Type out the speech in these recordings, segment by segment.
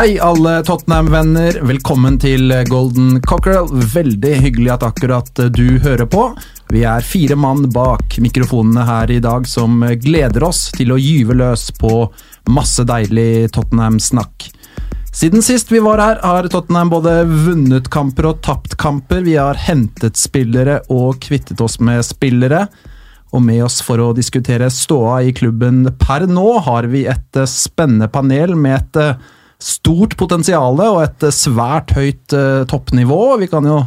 Hei alle Tottenham-venner, velkommen til Golden Cockerel. Veldig hyggelig at akkurat du hører på. Vi er fire mann bak mikrofonene her i dag som gleder oss til å gyve løs på masse deilig Tottenham-snakk. Siden sist vi var her, har Tottenham både vunnet kamper og tapt kamper. Vi har hentet spillere og kvittet oss med spillere. Og med oss for å diskutere ståa i klubben per nå, har vi et eh, spennende panel med et eh, stort potensial og et eh, svært høyt eh, toppnivå. Vi kan jo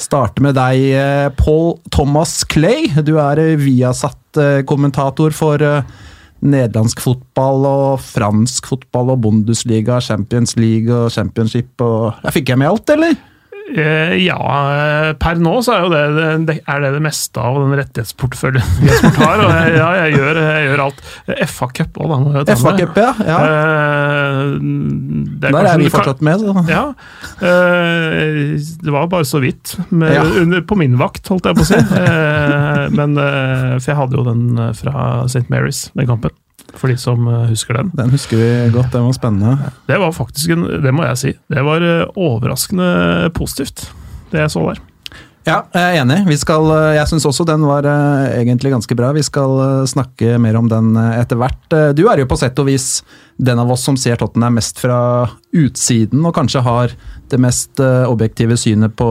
starte med deg, eh, Paul Thomas Clay. Du er Viasat-kommentator for nederlandsk fotball og fransk fotball og Bundesliga, Champions League og Championship og ja, Fikk jeg med alt, eller? Eh, ja, per nå så er det det, er det, det meste av den rettighetsporteføljen vi har. Og jeg, ja, jeg gjør, jeg gjør alt. FA-cup òg, da. Må jeg FA Cup, ja. ja. Eh, det Der er vi fortsatt med, så. Ja. eh, det var bare så vidt. Med, Ja. under, på min vakt, holdt jeg på å si. Men, for jeg hadde jo den fra St. Mary's, den kampen. For de som eh, husker den. Den husker vi godt, den var spennende. Det var faktisk en, det må jeg si, det var eh, overraskende positivt, det jeg så der. Ja, jeg er enig. Vi skal, eh, jeg syns også den var egentlig ganske bra. Vi skal snakke mer om den etter hvert. Du er jo på sett og vis den av oss som ser Tottenham mest fra utsiden, og kanskje har det mest objektive synet på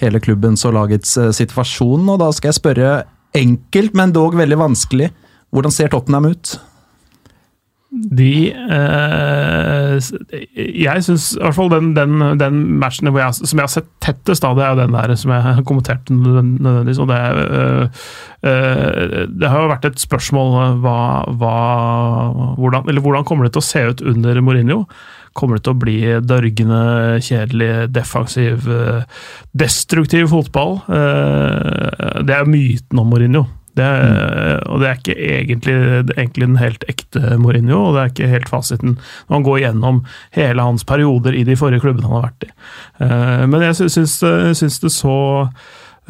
hele klubbens og lagets situasjon. Og da skal jeg spørre enkelt, men dog veldig vanskelig. Hvordan ser Tottenham ut? De eh, Jeg syns i hvert fall den, den, den matchen jeg, som jeg har sett tettest av, det er den der som jeg kommenterte nødvendigvis. Og det, eh, eh, det har jo vært et spørsmål eh, hva, hva, hvordan, eller hvordan kommer det til å se ut under Mourinho? Kommer det til å bli dørgende, kjedelig, defensiv, eh, destruktiv fotball? Eh, Det er myten om Mourinho. Det, er- Og det er ikke egentlig, egentlig den helt ekte Mourinho, og det er ikke helt fasiten når man går gjennom hele hans perioder i de forrige klubbene han har vært i. Eh, Men jeg sy- syns, det- syns det så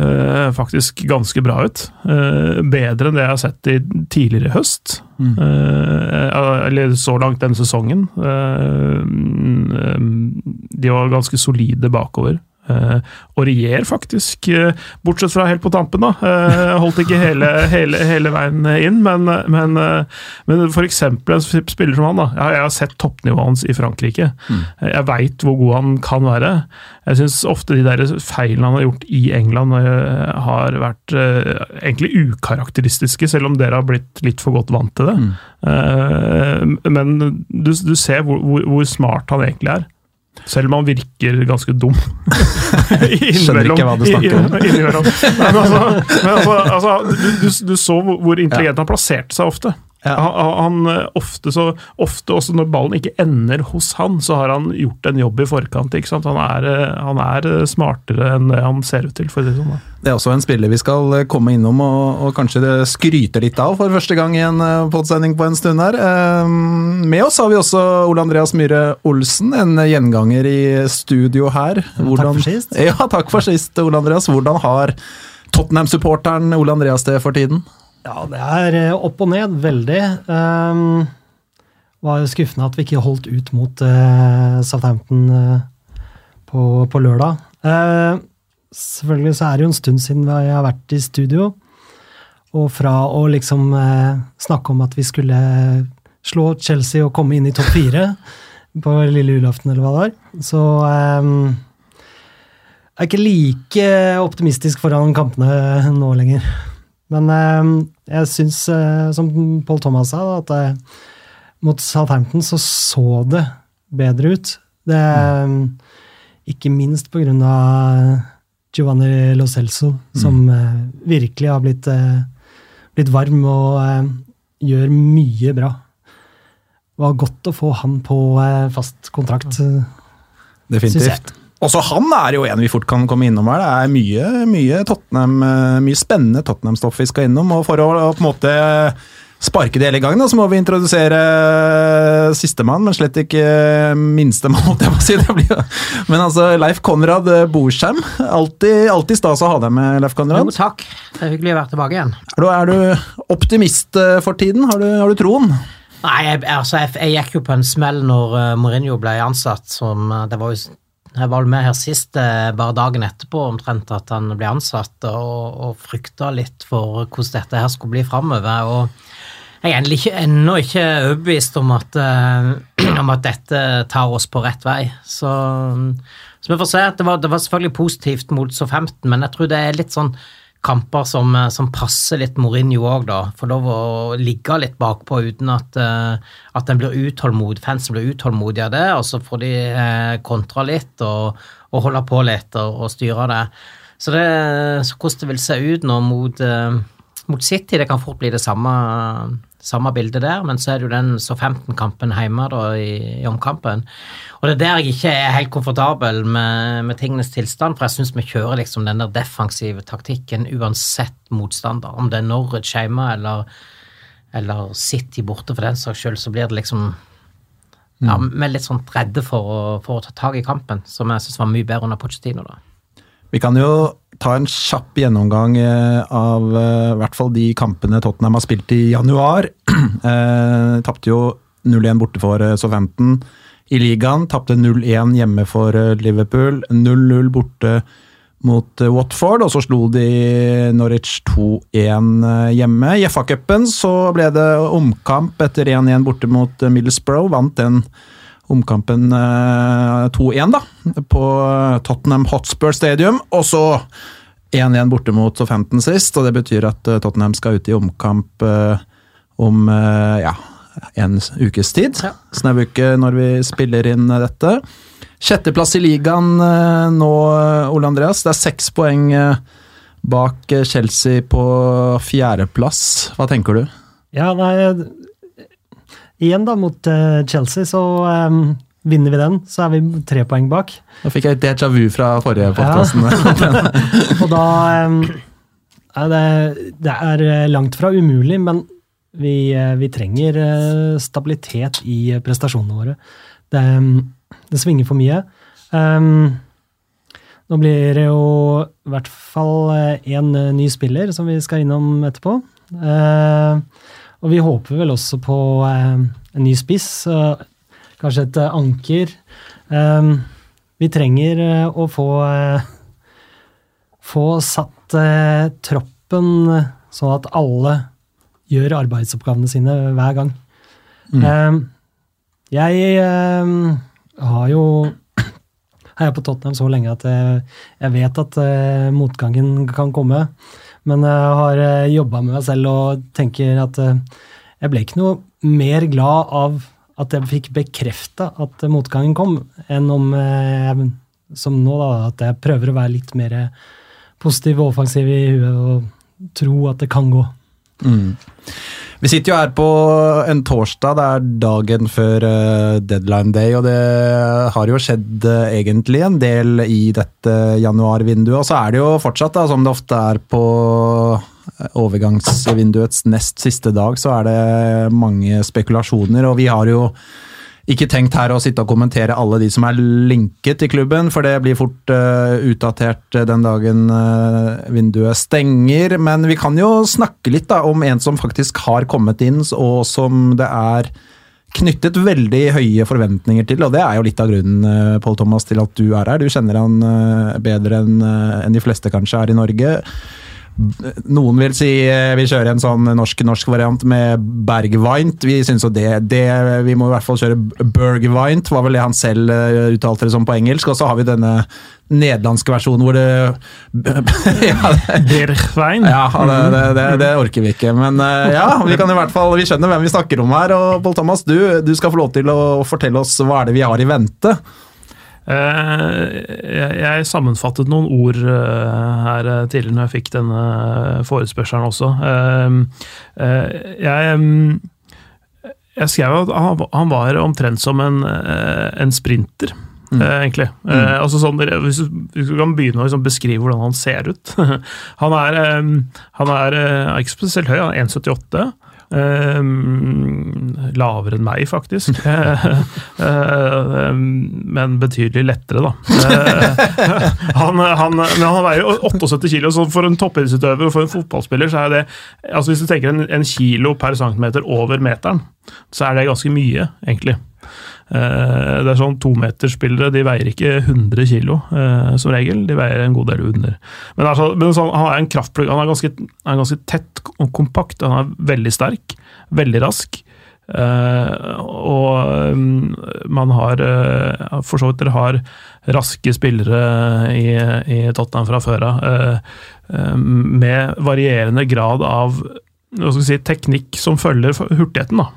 eh, faktisk ganske bra ut. Eh, bedre enn det jeg har sett i tidligere høst. Eh, eller så langt denne sesongen. Eh, mm, de var ganske solide bakover. Uh, Aurier, faktisk, Uh, bortsett fra helt på tampen, da. Uh, holdt ikke hele, hele, hele veien inn, men, men, uh, men eksempel en spiller som han. da. Jeg, jeg har sett toppnivået hans i Frankrike. Eh, Jeg veit hvor god han kan være. Jeg syns ofte de der feilene han har gjort i England, har vært egentlig ukarakteristiske, selv om dere har blitt litt for godt vant til det. Eh, men du, du ser hvor, hvor, hvor smart han egentlig er. Selv om han virker ganske dum. Skjønner ikke hva du snakker om. Men altså, men altså, altså du, du, du så hvor hvor intelligent han plasserte seg ofte. Ja. Han, han eh, ofte, så, ofte også når ballen ikke ender hos han, så har han gjort en jobb i forkant. ikke sant? Han er, eh, han er eh, smartere enn det han ser ut til, for å si det sånn. da. Det er også en spiller vi skal komme innom og, og kanskje skryte litt av for første gang i en podsending på en stund her. Eh, Med oss har vi også Ole Andreas Myhre Olsen, en gjenganger i studio her. for sist. Ja, takk for sist, Ole Andreas. Hvordan har Tottenham-supporteren Ole Andreas det for tiden? Ja, det er eh, opp og ned, veldig. Um, var jo skuffende at vi ikke holdt ut mot uh, Southampton uh, på, på lørdag. Uh, selvfølgelig så er det jo en stund siden vi har vært i studio. Og fra å liksom snakke om at vi skulle slå Chelsea og komme inn i topp fire på lille julaften, eller hva det var, så um, jeg er ikke like optimistisk foran kampene nå lenger. Men eh, jeg syns, eh, som Paul Thomas sa, at eh, mot Southampton så så det bedre ut. Det, Ikke minst på grunn av Giovanni Lo Celso, som eh, virkelig har blitt, eh, blitt varm og eh, gjør mye bra. Det var godt å få han på eh, fast kontrakt. Definitivt. Også han er jo en vi fort kan komme innom her. Det er mye, mye Tottenham, eh, mye spennende Tottenham-stoff vi skal innom. Og for å, på en måte sparke det hele i gang, da, så må vi introdusere eh, sistemann, men slett ikke minstemann, holdt jeg på å si. Det blir, men altså, Leif Konrad eh, Borsheim. Alltid, alltid stas å ha deg med, Leif Konrad. Jo, takk. Det er hyggelig å være tilbake igjen. Er du, er du optimist eh, for tiden? Har du, har du troen? Nei, jeg, altså, jeg, jeg gikk jo på en smell når uh, Mourinho ble ansatt. Som, uh, det var jo, jeg var med her sist, eh, bare dagen etterpå omtrent, at han ble ansatt, og, og frykta litt for hvordan dette her skulle bli framover. Og jeg er ikke, ennå ikke overbevist om at, eh, om at dette tar oss på rett vei. Så, så vi får se. Det var, det var selvfølgelig positivt mot SO15, men jeg tror det er litt sånn kamper som, eh, som passer litt Mourinho òg, da. Får lov å ligge litt bakpå uten at, eh, at en blir utålmodig, fansen blir utålmodige av det, og så får de eh, kontra litt og, og holde på litt og, og styre det. Så, det, så hvordan det vil se ut nå mot, mot City, det kan fort bli det samme, samme bildet der, men så er det jo den så 15-kampen hjemme da i, i omkampen. Og det er der jeg ikke er helt komfortabel med, med tingenes tilstand, for jeg syns vi kjører liksom den der defensive taktikken uansett motstander. Om det er Norwich hjemme eller, eller City borte for den saks skyld, så blir det liksom ja, Vi er litt sånn redde for å, for å ta tak i kampen, som jeg syns var mye bedre under Pochettino. da. Vi kan jo ta en kjapp gjennomgang eh, av eh, i hvert fall de kampene Tottenham har spilt i januar. Eh, Tapte jo 0-1 borte for eh, Southampton i ligaen. Tapte 0-1 hjemme for eh, Liverpool. 0-0 borte mot eh, Watford, og så slo de Norwich 2-1 eh, hjemme. I FA-cupen så ble det omkamp etter 1-1 borte mot eh, Middlesbrough. Vant den omkampen eh, 2-1 da, på Tottenham Hotspur Stadium. Og så 1-1 borte mot Southampton sist, og det betyr at eh, Tottenham skal ut i omkamp eh, om eh, ja, en ukes tid. Ja. Snau uke når vi spiller inn eh, dette. Sjetteplass i ligaen eh, nå, eh, Ole Andreas. Det er seks poeng eh, bak eh, Chelsea på fjerdeplass. Hva tenker du? Ja, nei Igjen, da, mot eh, Chelsea, så um, vinner vi den, så er vi tre poeng bak. Da fikk jeg et déjà vu fra forrige podkasten. Og da um, er det, det er eh, langt fra umulig, men vi, eh, vi trenger eh, stabilitet i eh, prestasjonene våre. Det, eh, det svinger for mye. Um, nå blir det jo i hvert fall én ny spiller som vi skal innom etterpå. Eh, og vi håper vel også på eh, en ny spiss, eh, kanskje et eh, anker. Vi trenger å få få satt troppen sånn at alle gjør arbeidsoppgavene sine hver gang. Eh, jeg har jo heia på Tottenham så lenge at jeg, vet at motgangen kan komme. Men jeg har uh, jobba med meg selv og tenker at eh, jeg ble ikke noe mer glad av at jeg fikk bekrefta at eh, motgangen kom, enn om eh, jeg, som nå, da, at jeg prøver å være litt mer positiv og offensiv i huet og tro at det kan gå. Mm. Vi sitter jo her på en torsdag, det er dagen før eh, deadline day, og det har jo skjedd eh, egentlig en del i dette januarvinduet. Og så er det jo fortsatt, da, som det ofte er på eh, overgangsvinduets nest siste dag, så er det mange spekulasjoner, og vi har jo ikke tenkt her å sitte og kommentere alle de som er linket i klubben, for det blir fort uh, utdatert eh, den dagen uh, vinduet stenger. Men vi kan jo snakke litt da, om en som faktisk har kommet inn, og som det er knyttet veldig høye forventninger til. Og det er jo litt av grunnen Paul Thomas, til at du er her. Du kjenner han bedre enn de fleste kanskje er i Norge. Noen vil si eh, vi kjører en sånn norsk-norsk variant med Bergvint. Vi synes jo det, det Vi må i hvert fall kjøre Bergvint, var vel det han selv eh, uttalte det som på engelsk. Og så har vi denne nederlandske versjonen hvor det ja, ja, det, det, det, det orker vi ikke. Men eh, ja, vi kan i hvert fall, vi skjønner hvem vi snakker om her. Og Paul Thomas, du, du skal få lov til å fortelle oss hva er det vi har i vente. Eh, jeg, sammenfattet noen ord eh, her eh, tidligere når jeg fikk denne forespørselen også. Jeg, mm, jeg skrev at han, var omtrent som en, en sprinter. Mm. egentlig. Eh, altså sånn, hvis, du, kan begynne å liksom beskrive hvordan han ser ut Han er, han er eh, ikke spesielt høy, han er 1,78. Eh, lavere enn meg, faktisk. Eh, eh, men betydelig lettere, da. Han, han, men han veier jo 78 kilo, så for en toppidrettsutøver og for en fotballspiller så er det altså Hvis du tenker en, en kilo per centimeter over meteren, så er det ganske mye, egentlig. Eh, Det er sånn Tometerspillere de veier ikke 100 kilo eh, som regel, de veier en god del under. Men, altså, men sånn, han er en kraftplugg. Han er ganske, er ganske tett og kompakt. Han er veldig sterk, veldig rask. Eh, og mm, man har eh, For så vidt dere har raske spillere i, i Tottenham fra før av, eh, med varierende grad av si, teknikk som følger hurtigheten. da.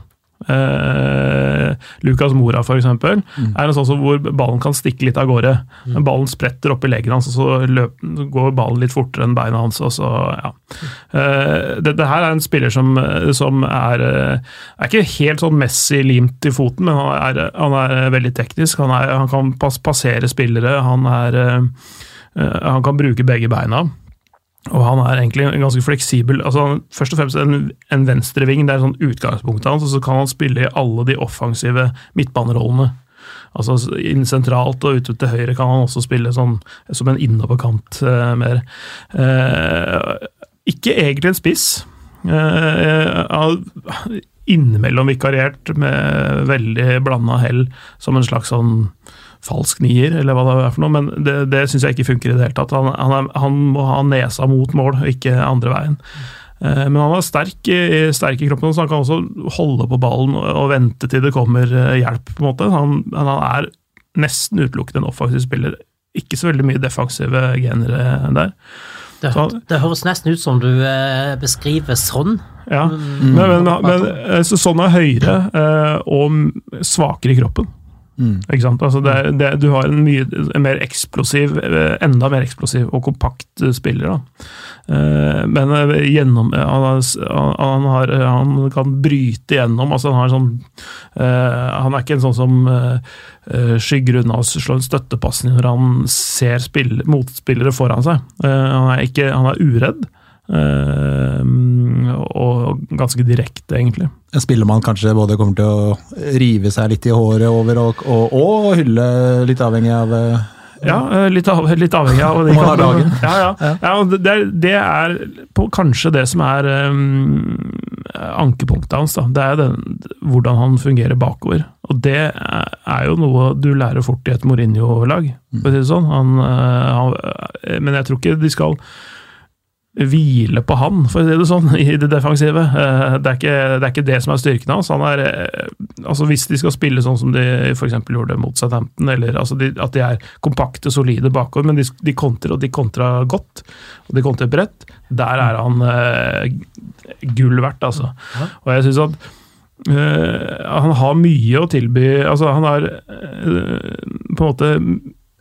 Eh, Lucas Mora, for eksempel, er en sånn som hvor ballen kan stikke litt av gårde. Mm. ballen spretter opp i leggen hans, og så løp, går ballen litt fortere enn beina hans. og så, ja. Eh, det, det her er en spiller som, som er, eh, er ikke helt sånn Messi limt i foten, men han er, han er veldig teknisk. Han, er, han kan pass, passere spillere, han, eh, eh, han kan bruke begge beina. Og han er egentlig ganske fleksibel. altså Først og fremst en, en venstreving, det er sånn utgangspunktet hans, og så kan han spille i alle de offensive midtbanerollene. Altså inn sentralt og ute til høyre kan han også spille sånn, som en innoverkant eh, mer. Eh, ikke egentlig en spiss. Eh, innimellom vikariert med veldig blanda hell som en slags sånn falsk nier, eller hva det er for noe, men det, det syns jeg ikke funker i det hele tatt. Han, han, er, han må ha nesa mot mål, og ikke andre veien. Eh, Men han er sterk, i- sterk i kroppen, så han kan også holde på ballen og vente til det kommer eh, hjelp. på en måte. Han, han er nesten utelukkende en offensiv spiller. Ikke så veldig mye defensive genere der. Det, Så- det høres nesten ut som du eh, beskriver sånn. Ja. Men, men, men eh, så sånn er høyere eh, og svakere i kroppen. Sant? Altså det, det, du har en mye en mer eksplosiv, eh, enda mer eksplosiv og kompakt eh, spiller. Da. Eh, Men gjennom, han, han, har, han kan bryte gjennom. Altså han, sånn, han er ikke en sånn som skygger unna og slår en støttepasning når han ser spill, motspillere foran seg. Han er, ikke, han er uredd. Eh, Og ganske direkte, egentlig. En spiller man kanskje både kommer til å rive seg litt i håret over og, og, og hylle, litt avhengig av eh, Ja, eh, litt, av, litt avhengig av det. Dagen. Ja, ja. ja det, det er på, kanskje det som er um, ankepunktet hans. Da. Det er den, hvordan han fungerer bakover. Og det er, jo noe du lærer fort i et Mourinho-lag, for å si det sånn. Han, han, men jeg tror ikke de skal hvile på han, for å si det sånn, i det defensive. Eh, Det er ikke det, er ikke det som er styrken hans. Han er, eh, altså Hvis de skal spille sånn som de f.eks. gjorde mot Southampton, eller altså de, at de er kompakte, solide bakover, men de, de kontrer, og de kontra godt, og de kontrer bredt, der er han uh, gull verdt, altså. Og jeg synes at uh, han har mye å tilby altså Han har uh, på en måte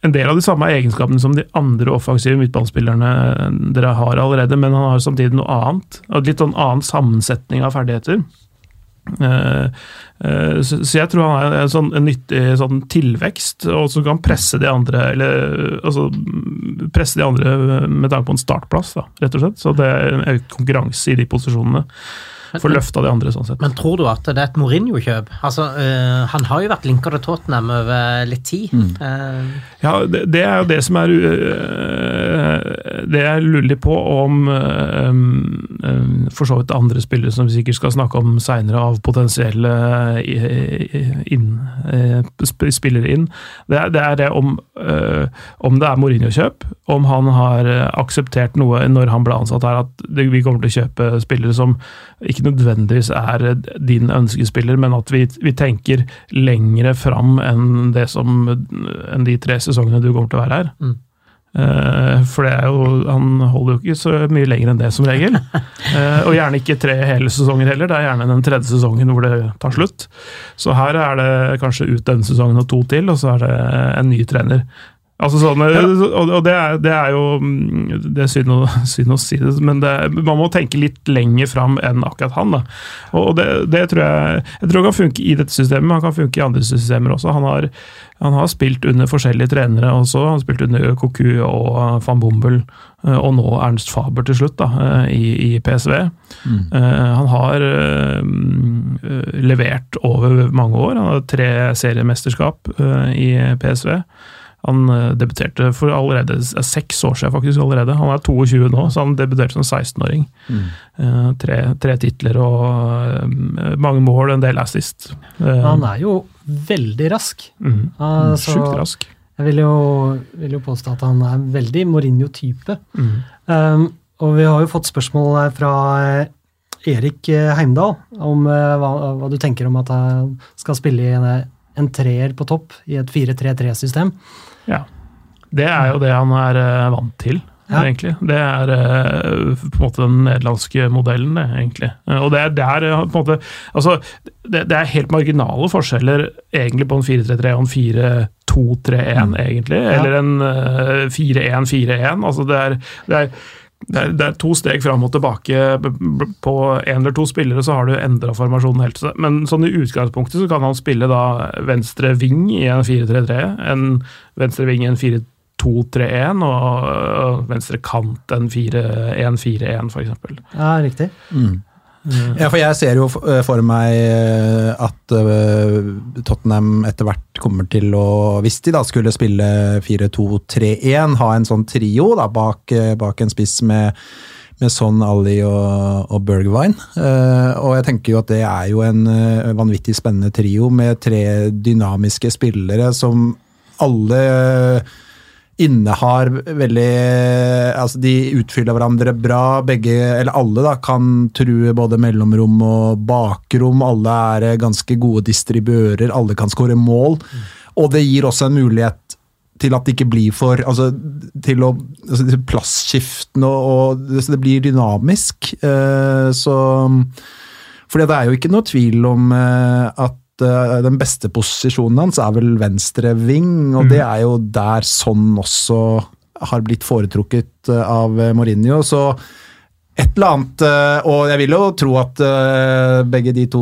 en del av de samme egenskapene som de andre offensive midtbanespillerne dere har allerede, men han har samtidig noe annet. Litt sånn annen sammensetning av ferdigheter. Eh, eh, så jeg tror han er en, sånn, en nyttig sånn tilvekst, og som kan presse de andre eller altså, presse de andre med tanke på en startplass, da, rett og slett. Så det er en økt konkurranse i de posisjonene. Få løfta de andre, sånn sett. Men tror du at det er et Mourinho-kjøp? Altså, øh, Han har jo vært linka til Tottenham over litt tid. Eh, Ja, det, det er jo det som er øh, Det jeg lurer på om øh, øh, For så vidt andre spillere som vi sikkert skal snakke om seinere, av potensielle øh, inn, øh, spillere inn. Det er det, er det om, øh, om det er Mourinho-kjøp, om han har akseptert noe når han ble ansatt her, at vi kommer til å kjøpe spillere som ikke nødvendigvis er din ønskespiller, men at vi, vi tenker lengre fram enn det som enn de tre sesongene du kommer til å være her. Mm. Uh, for det er jo, han holder jo ikke så mye lenger enn det, som regel. Uh, og gjerne ikke tre hele sesonger heller, det er gjerne den tredje sesongen hvor det tar slutt. Så her er det kanskje ut denne sesongen og to til, og så er det en ny trener. Altså sånn, og, og det, er, det er jo mm, Det er synd å, synd å si det, men det, man må tenke litt lenger fram enn akkurat han. da. Og det, det tror jeg jeg tror han kan funke i dette systemet, men han kan funke i andre systemer også. Han har, han har spilt under forskjellige trenere også. Han har spilt under Koku og van Bommel, eh, og nå Ernst Faber til slutt, da, eh, i, i PSV. Mm. Han har eh, levert over mange år. Han har tre seriemesterskap eh, i PSV. Han eh, debuterte for allerede eh, seks år siden, faktisk allerede. Han er 22 nå, så han debuterte som 16-åring. Eh, tre, tre titler og mange mål, en del assist. Eh, Han er jo veldig rask. mm, Altså, Sjukt rask. Jeg vil jo, vil jo påstå at han er veldig Mourinho-type. Mm. Um, og vi har jo fått spørsmål fra Erik Heimdal om hva, hva du tenker om at han skal spille i en, en treer på topp i et 4-3-3-system. Ja. Det er jo det han er eh, vant til, Ja. egentlig. Det er eh, på en måte den nederlandske modellen, det, egentlig. Og det er der eh, på en måte Altså, det, det er helt marginale forskjeller egentlig på en 4-3-3 og en 4-2-3-1, egentlig. Eller en eh, 4-1-4-1. Altså, det er, det er det er, det er to steg fram og tilbake på én eller to spillere, så har du endra formasjonen helt. Men sånn i utgangspunktet så kan han spille da venstre ving i en 4-3-3, en venstre ving i en 4-2-3-1 og venstre kant en 4-1-4-1, f.eks. Ja, riktig. Ja, for jeg ser jo eh, for meg eh, at eh, Tottenham etter hvert kommer til å, hvis de da skulle spille 4-2-3-1, ha en sånn trio da, bak, bak en spiss med, med Son, Ali og, og Bergwijn. Og jeg tenker jo at det er jo en vanvittig spennende trio med tre dynamiske spillere som alle innehar veldig Altså, de utfyller hverandre bra. Begge, eller alle, da, kan true både mellomrom og bakrom. Alle er eh, ganske gode distribører. Alle kan skåre mål. Og det gir også en mulighet til at det ikke blir for altså, til å altså, Plassskiftene og, og så det blir dynamisk. Uh, så fordi det er jo ikke noe tvil om uh, at eh, den beste posisjonen hans er vel venstre ving, og det er jo der sånn også har blitt foretrukket eh, av eh, Mourinho. Så et eller annet Og jeg vil jo tro at begge de to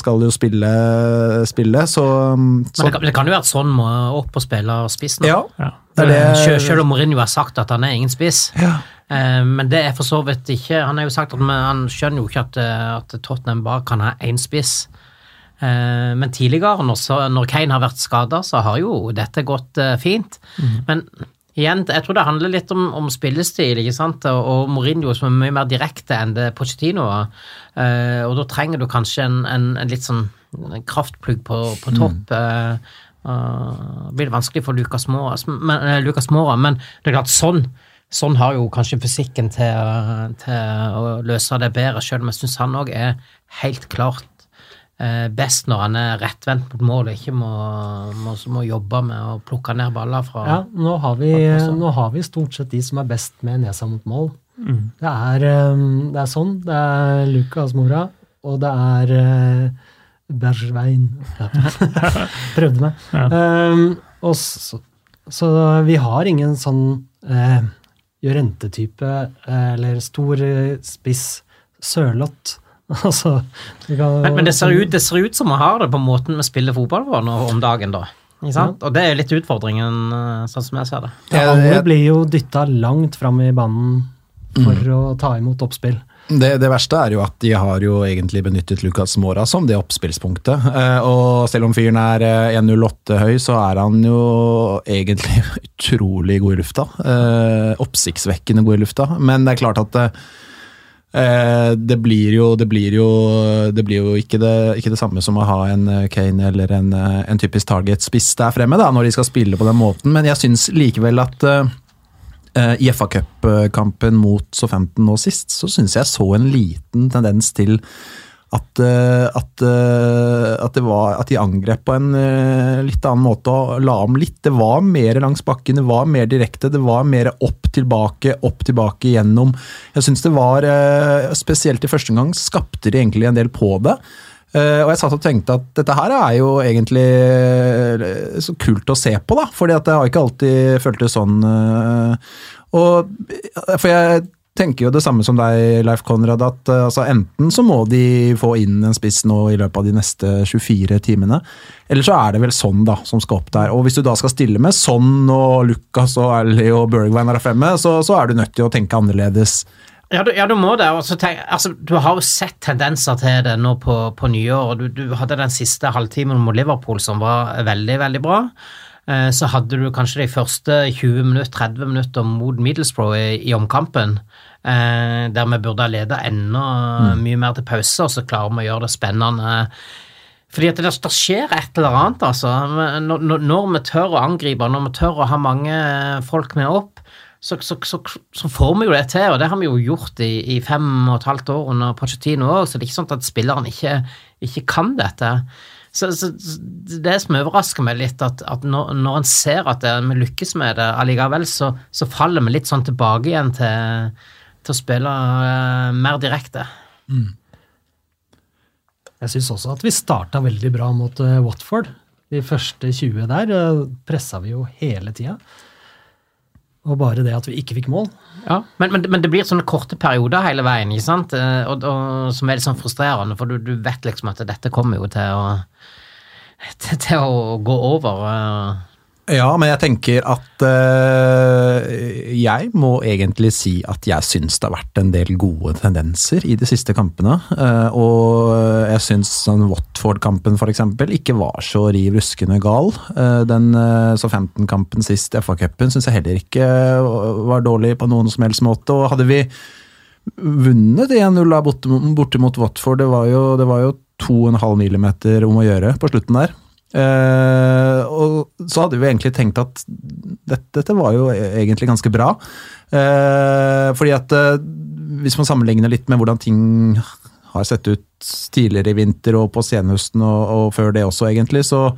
skal jo spille, spille så, Men det kan, det kan jo være at sånn må opp og spille spissen. Ja, Ja. det er det Selv, selv om Mourinho har sagt at han er ingen spiss. Ja. Eh, Men det er for så vidt ikke Han har jo sagt at han skjønner jo ikke at, at Tottenham bare kan ha én spiss. Eh, Men tidligere, når, Kane har vært skada, så har jo dette gått fint. fint. Men igjen, jeg tror det handler litt om, om spillestil, ikke sant, og, Mourinho som er mye mer direkte enn det Pochettino var. Eh, og da trenger du kanskje en, en, en litt sånn kraftplugg på, på topp. Mm. Uh, blir det vanskelig for Lucas Mora, men, eh, Lucas Mora, men det er klart sånn Sånn har jo kanskje fysikken til, til å løse det bedre, selv om jeg syns han òg er helt klart eh, best når han er rettvendt mot mål og ikke må, må, må jobbe med å plukke ned baller fra Ja, nå har, vi, nå har vi stort sett de som er best med nesa mot mål. Det, er, eh, det er sånn. Det er Lucas Mora, og det er uh. Ja. Prøvde meg. Ja. Um, og så, så vi har ingen sånn uh, eh, eller stor eh, spiss Sørloth. altså kan- Men, men det, ser ut, det ser ut som vi har det på måten vi spiller fotball på nå om dagen, da. Ikke sant? Og det er litt utfordringen, eh, sånn som jeg ser det. Ja, alle blir jo dytta langt fram i banen for å ta imot oppspill. Det, det verste er jo at de har jo egentlig benyttet Lucas Mora som det oppspillspunktet. Eh, og selv om fyren er eh, 1,08 høy, så er han jo egentlig utrolig god i lufta. Eh, oppsiktsvekkende god i lufta. Men det er klart at eh, det blir jo, det blir jo, det blir jo ikke, det, ikke det samme som å ha en eh, Kane eller en, eh, en typisk target-spiss der fremme, da, når de skal spille på den måten. Men jeg syns likevel at eh, Eh, I FA Cup-kampen mot Southampton nå sist, så syns jeg så en liten tendens til at, eh, at, eh, at, var, at de angrep på en eh, litt annen måte og la om litt. Det var mer langs bakken, det var mer direkte, det var mer opp tilbake, opp tilbake gjennom. Jeg syns det var, spesielt i første omgang, skapte de egentlig en del på det. Og jeg satt og tenkte at dette her er jo egentlig så kult å se på, da. Fordi at jeg har ikke alltid følt det sånn. og For jeg tenker jo det samme som deg, Leif Konrad, at uh, altså, enten så må de få inn en spiss nå i løpet av de neste 24 timene, eller så er det vel sånn da, som skal opp der. Og hvis du da skal stille med Sånn og Lucas og Ally og Bergwijn er fremme, så, så er du nødt til å tenke annerledes. Ja, du, ja, du må det. tenk, altså, du har jo sett tendenser til det nå på, på nyår. du, du hadde den siste halvtimen mot Liverpool som var veldig, veldig bra. Eh, Så hadde du kanskje de første 20 minutter, 30 minutter mot Middlesbrough i, i omkampen, eh, der vi burde ha leda enda mye mer til pause, og så klarer vi å gjøre det spennende. Fordi at det, det skjer et eller annet, altså. Når- når vi tør å angripe, når vi tør å ha mange folk med opp, så, så, så, så får vi jo det til, og det har vi jo gjort i, i fem og et halvt år under Pochettino òg, så det er ikke sånn at spilleren ikke, ikke kan dette. Så, så Det som overrasker meg litt, at, at når, når en ser at det, vi lykkes med det allikevel, så, så faller vi litt sånn tilbake igjen til, til å spille uh, mer direkte. Jeg syns også at vi starta veldig bra mot uh, Watford. De første 20 der uh, pressa vi jo hele tida. Og bare det at vi ikke fikk mål. Ja, men, men, men det blir sånne korte perioder hele veien, ikke sant? Eh, Og, og, som er litt sånn frustrerende, for du, du vet liksom at dette kommer jo til å til, til å gå over. Ja, men jeg tenker at eh, jeg må egentlig si at jeg syns det har vært en del gode tendenser i de siste kampene. Eh, og jeg syns sånn Watford-kampen f.eks. ikke var så riv ruskende gal. Uh, den uh, Southampton-kampen sist, i FA-cupen, syns jeg heller ikke var dårlig på noen som helst måte. Og hadde vi vunnet 1-0 da borte, borte mot Watford, det var jo, det var jo 2,5 millimeter om å gjøre på slutten der. Eh, og så hadde vi egentlig tenkt at dette, dette var jo egentlig ganske bra. Uh, fordi at uh, hvis man sammenligner litt med hvordan ting har sett ut tidligere i vinter og på senhøsten og, og før det også, egentlig. Så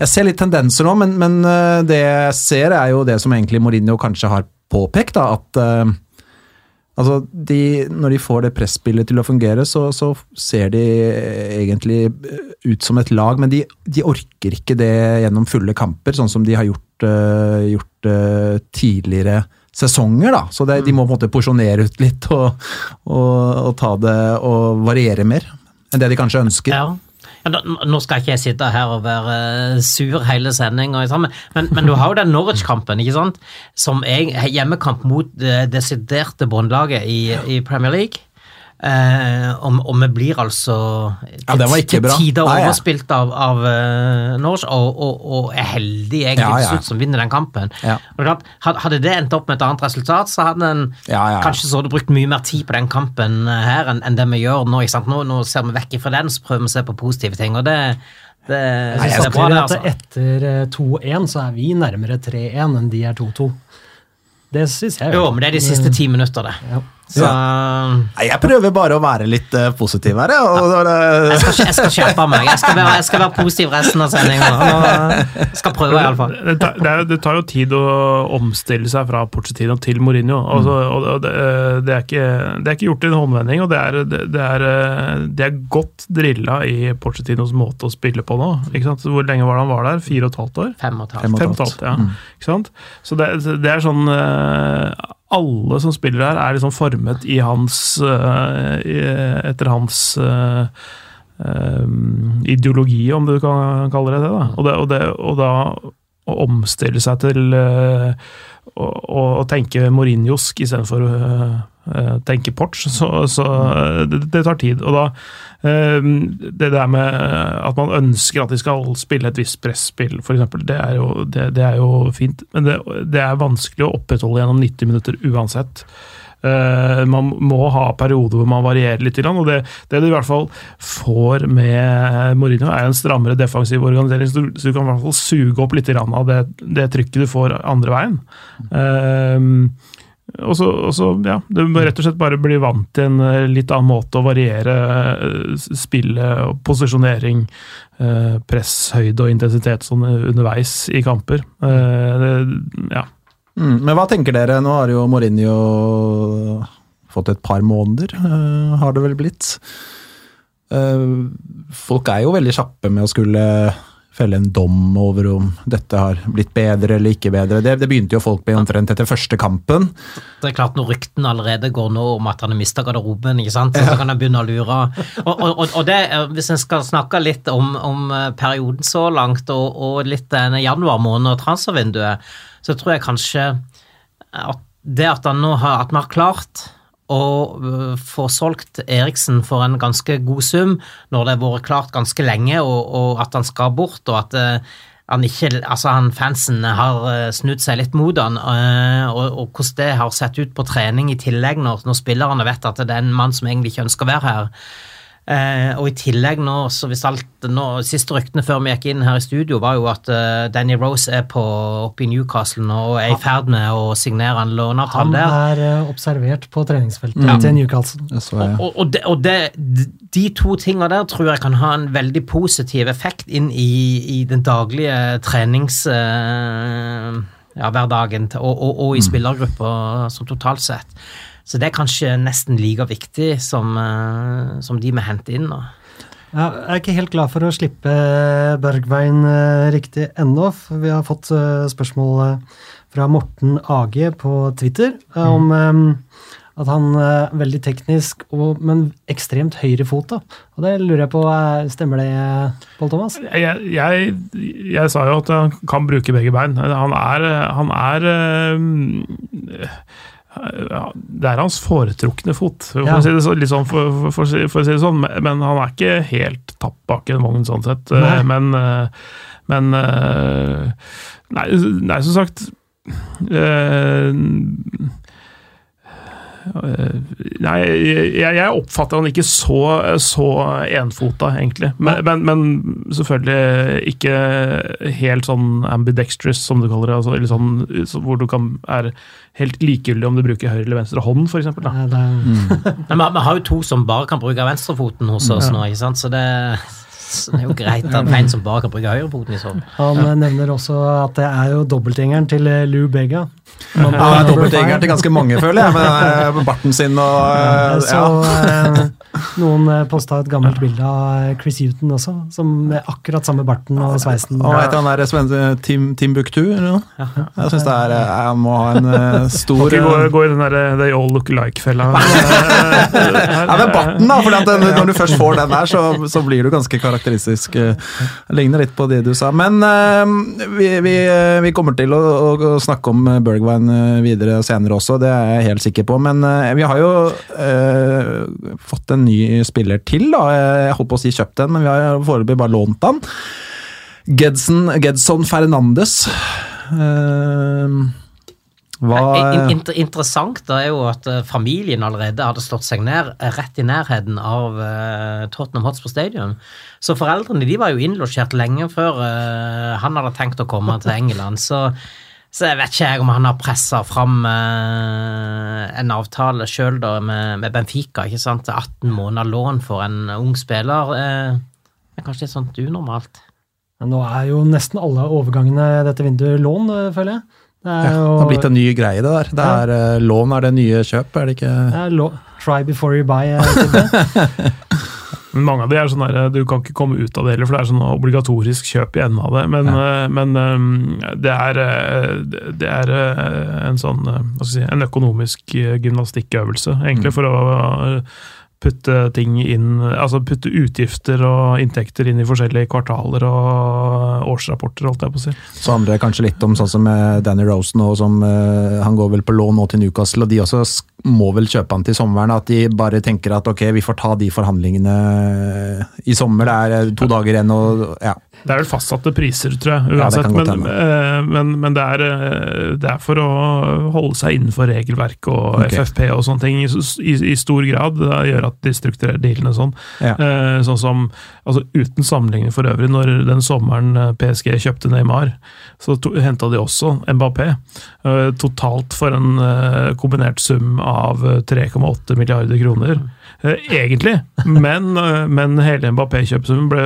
jeg ser litt tendenser nå, men, men det jeg ser er jo det som egentlig Mourinho kanskje har påpekt, da, at Altså, de, Når de får det presspillet til å fungere, så, så ser de egentlig ut som et lag, men de, de orker ikke det gjennom fulle kamper, sånn som de har gjort, uh, gjort uh, tidligere sesonger. da. Så det, de må på en måte porsjonere ut litt og, og, og ta det og variere mer enn det de kanskje ønsker. Ja. Nå skal ikke jeg sitte her og være eh, sur hele sendinga, men, men, men du har jo den Norwich-kampen, ikke sant? Som er hjemmekamp mot det desiderte båndlaget i, i Premier League. Eh, og, og vi blir altså Ja, det var ikke til tider Nei, overspilt av, av uh, Norwich, og, og, og er heldig egentlig Ja, ja. til slutt som vinner den kampen. Ja. Og klart, Hadde det endt opp med et annet resultat, så hadde en Ja, ja, ja. kanskje så hadde brukt mye mer tid på den kampen eh, her enn enn det vi gjør nå. Ikke sant? Nå, nå ser vi vekk fra den, så prøver vi å se på positive ting, og det, det, Jeg det synes bra, det. altså. Etter eh, 2-1 så er vi nærmere 3-1 enn de er 2-2. Det syns jeg. Jo, men det er de siste ti minutter, det. Ja. Så Nei, Jeg prøver bare å være litt uh, positiv her, jeg. Og, jeg skal, jeg skal skjerpe meg. Jeg skal være, jeg skal være positiv resten av sendinga. Skal prøve, iallfall. Det, det, det tar jo tid å omstille seg fra Pochettino til Mourinho. Altså, og og det, det, er ikke, det er ikke gjort i en håndvending, og det er, det, det er, det er godt drilla i Pochettinos måte å spille på nå. Ikke sant? Hvor lenge var det han var der? Fire og et halvt år? Fem og et halvt. Fem og et Fem og et halvt, ja. Ikke sant? Så det, det er sånn eh, Alle som spiller her, er liksom formet i hans eh, Etter hans eh, eh, ideologi, om du kan kalle det det. Da. Og, det, og, det, og da å omstille seg til å, å tenke Mourinhosk istedenfor uh, tenke Porch, så, så eh, det, det tar tid. Og da eh, Det der med at man ønsker at de skal spille et visst presspill, f.eks., det, det, det er jo fint. Men det, det er vanskelig å opprettholde gjennom 90 minutter uansett. Eh, man må ha perioder hvor man varierer litt, og det, det du i hvert fall får med Mourinho, er en strammere defensiv organisering, så du, kan i hvert fall suge opp litt av det, trykket du får andre veien. Eh, og så, og så, ja, Du må rett og slett bare bli vant til en eh, litt annen måte å variere eh, spillet, og posisjonering, eh, press, høyde og intensitet sånn underveis i kamper. Ja. Mm, men hva tenker dere? Nå har jo Mourinho fått et par måneder, har det vel blitt. folk er jo veldig kjappe med å skulle felle en dom over om dette har blitt bedre eller ikke bedre. Det, det begynte jo folk med omtrent etter første kampen. Det er klart Når ryktene allerede går nå om at han har mista garderoben, ikke sant? så kan han begynne å lure. Og, og, og, det, Hvis en skal snakke litt om, om eh, perioden så langt, og, og litt denne januar måned og transfervinduet, så tror jeg kanskje at det at, han nå har, at vi har klart å øh, få solgt Eriksen for en ganske god sum, når det har vært klart ganske lenge, og, og at han skal bort, og at øh, han ikke, altså han fansen har øh, snudd seg litt mot han, og, og hvordan det har sett ut på trening i tillegg, når, når spillerne vet at det er en mann som egentlig ikke ønsker å være her. Eh, og i tillegg nå, så hvis alt nå, Siste ryktene før vi gikk inn her i studio, var jo at uh, Danny Rose er på, oppe i Newcastle nå og er i ferd med å signere en låneavtale Han er uh, observert på treningsfeltet Ja. til Newcastle. Jeg så ja. Og, og, de, og de, de to tinga der tror jeg kan ha en veldig positiv effekt inn i, i den daglige trenings... Uh, ja, hverdagen til, og, og, og i spillergruppa som totalt sett. Så det er kanskje nesten like viktig som, eh, som de vi henter inn nå. Ja, jeg er ikke helt glad for å slippe Bergveien eh, riktig ennå. Vi har fått eh, spørsmål eh, fra Morten AG på Twitter eh, om eh, at han er veldig teknisk, og, men ekstremt høyrefota. Og det lurer jeg på, eh, stemmer det, Pål Thomas? Jeg, jeg, jeg sa jo at han kan bruke begge bein. Han er, han er øh, Det er hans foretrukne fot, for, Ja. å si det, så- sånn, for, for, for, å si- det sånn. Men han er ikke helt tapt bak en vogn, sånn sett. Nei. Men, øh, men øh, nei, nei, som sagt øh, Nei, jeg, jeg oppfatter han ikke så, så enfota, egentlig. Men, men, men selvfølgelig ikke helt sånn ambidextrous, som du kaller det. Altså, eller sånn, så- hvor du kan, er helt likegyldig om du bruker høyre eller venstre hånd, f.eks. Det er, Men vi, har jo to som bare kan bruke venstrefoten hos oss nå, ikke sant? så det, det er jo greit at en som bare kan bruke høyrefoten i så han nevner også at det er jo dobbeltgjengeren til eh, Lou Bega. Ja, det er dobbeltgjengeren til ganske mange, føler jeg, med eh, barten sin og Eh, Så ja. eh, noen posta et gammelt bilde av Chris Huton også, som med akkurat samme barten og sveisen. Og heter han der svenske Tim, Timbuktu, eller noe? Jeg syns det er Jeg må ha en stor Må ikke gå, gå i den der eh, they all look like-fella. Ja, men barten, da! For når du først får den der, så, så blir du ganske karakteristisk. Ligner litt på det du sa. Men vi, vi, vi kommer til å, å, snakke om eh, Bergwijn eh, videre senere også, det er jeg helt sikker på. Men eh, vi har jo eh, fått en ny spiller til, da. Jeg holdt på å si kjøpt en, men vi har foreløpig bare lånt han. Gedson, Gedson Fernandes. Eh, hva inter, interessant da er jo at eh, familien allerede hadde slått seg ned eh, rett i nærheten av eh, Tottenham Hotspur Stadium. Så foreldrene de var jo innlosjert lenge før eh, han hadde tenkt å komme til England. Så, så jeg vet ikke jeg om han har pressa fram eh, en avtale sjøl med, med Benfica. ikke sant? 18 måneder lån for en ung spiller. Eh, det er kanskje litt sånt unormalt. Men Nå er jo nesten alle overgangene dette vinduet lån, eh, føler jeg. Det er Ja, det har blitt en ny greie, det der. Det er, ja. lån er det nye kjøp, er det ikke? det er lå- Try before you buy. eh. Men mange av de er sånn der, Du kan ikke komme ut av det heller, for det er sånn obligatorisk kjøp i enden av det. Men, ja. men eh, det er, eh, det er eh, en sånn eh, skal si, en økonomisk eh, gymnastikkøvelse, egentlig, for å eh, putte ting inn Altså putte utgifter og inntekter inn i forskjellige kvartaler og årsrapporter, holdt jeg på å si. Så handler det kanskje litt om sånn som eh, Danny Rosen nå, som eh, han går vel på lån nå til Newcastle, og de også sk- må vel kjøpe han til sommeren. At de bare tenker at ok, vi får ta de forhandlingene i sommer. Det er eh, to dager igjen og ja. Det er vel fastsatte priser, tror jeg, uansett. ja, men, eh, men, men det, er, eh, det er for å holde seg innenfor regelverk og okay. FFP og sånne ting i, i, stor grad. Det gjør at de strukturerer dealene sånn. Ja. Eh, sånn som, altså Uten sammenligning for øvrig, når den sommeren PSG kjøpte Neymar, så henta de også Mbappé. Totalt for en kombinert sum av eh, 3,8 milliarder kroner. Eh, egentlig, men, eh, men hele Mbappé-kjøpesummen ble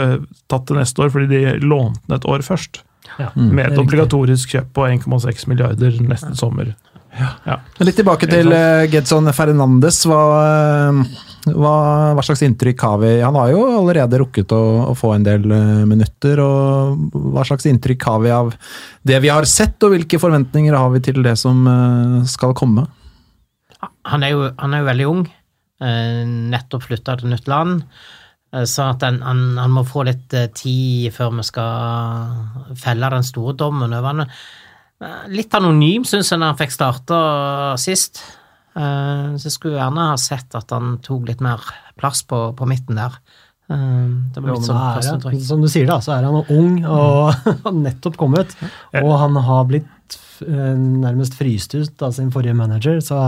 tatt til neste år fordi de lånte den et år først. Ja, Mm. Med et riktig. obligatorisk kjøp på 1,6 milliarder neste sommer. Men Litt tilbake til uh, Gedson Fernandes. Hva, eh, Hva, hva slags inntrykk har vi? Han har jo allerede rukket å, å få en del eh, minutter. og Hva slags inntrykk har vi av det vi har sett, og hvilke forventninger har vi til det som eh, skal komme? Han er jo, han er jo veldig ung, eh, nettopp flytta til nytt land. eh, Så at han, han, han må få litt eh, tid før vi skal felle den store dommen over han. Eh, Litt anonym, syns jeg, når han fikk starta sist. Eh, Så jeg skulle gjerne ha sett at han tok litt mer plass på, på midten der. Eh, Det var litt sånn førsteinntrykk. som du sier, da, så er han ung og har nettopp kommet. Og han har blitt eh, nærmest fryst ut av sin forrige manager, så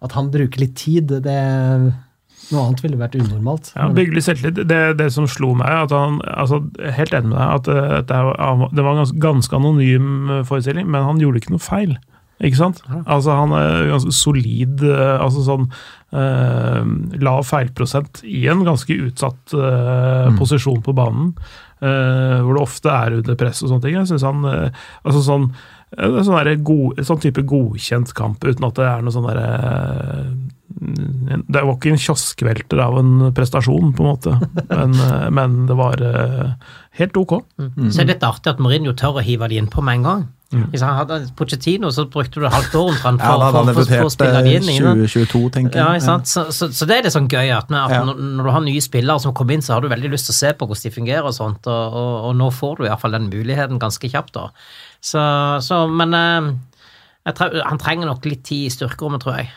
at han bruker litt tid, det Noe annet ville vært unormalt. Ja, bygge litt selvtillit. Det, det som slo meg, at han altså, Helt enig med deg, at eh, det, det var en ganske, ganske anonym eh, forestilling, men han gjorde ikke noe feil. Ikke sant? Altså Han er ganske solid, eh, altså sånn eh, lav feilprosent i en ganske utsatt eh, posisjon på banen, eh, hvor det ofte er under press og sånne ting. Jeg synes han altså sånn eh, Sånn, god, sånn type godkjent kamp, uten at det er noe sånn derre det var ikke en kioskvelter av en prestasjon, på en måte, men, eh, men det var eh, helt ok. Så er det litt artig at Mourinho tør å hive de innpå med en gang. Han hadde Pochettino, så brukte du et halvt år omtrent for, ja, for, for, for å spille det eh, inn. 2022, tenker jeg. Ja, sant? Så, så, så det er litt sånn gøy at, med, at Ja. når, når du har nye spillere som kommer inn, så har du veldig lyst til å se på hvordan de fungerer og sånt, og, og, og nå får du iallfall den muligheten ganske kjapt, da. Så, så men tror, han trenger nok litt tid i styrkerommet, tror jeg.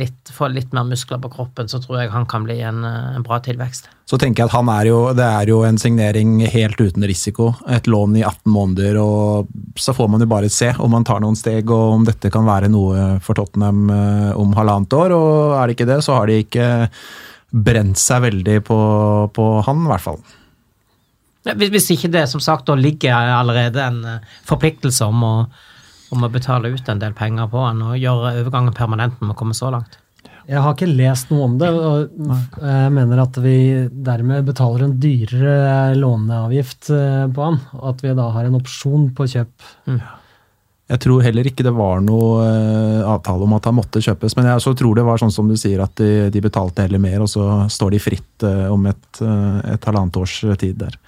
Litt, få litt mer muskler på kroppen, så tror jeg han kan bli en, eh, en bra tilvekst. Så tenker jeg at han er jo, det er jo en signering helt uten risiko. Et lån i 18 måneder, og så får man jo bare se om han tar noen steg, og om dette kan være noe for Tottenham eh, om halvannet år. Og er det ikke det, så har de ikke brent seg veldig på, på han, i hvert fall. Hvis, hvis ikke det som sagt da ligger allerede en eh, forpliktelse om å, om å betale ut en del penger på han og gjøre overgangen permanent når vi kommer så langt. Jeg har ikke lest noe om det, og jeg mener at vi dermed betaler en dyrere låneavgift eh, på han, og at vi da har en opsjon på kjøp. Jeg tror heller ikke det var noe eh, avtale om at han måtte kjøpes, men jeg så tror det var sånn som du sier, at de, de betalte heller mer, og så står de fritt eh, om et, et halvannet års tid der.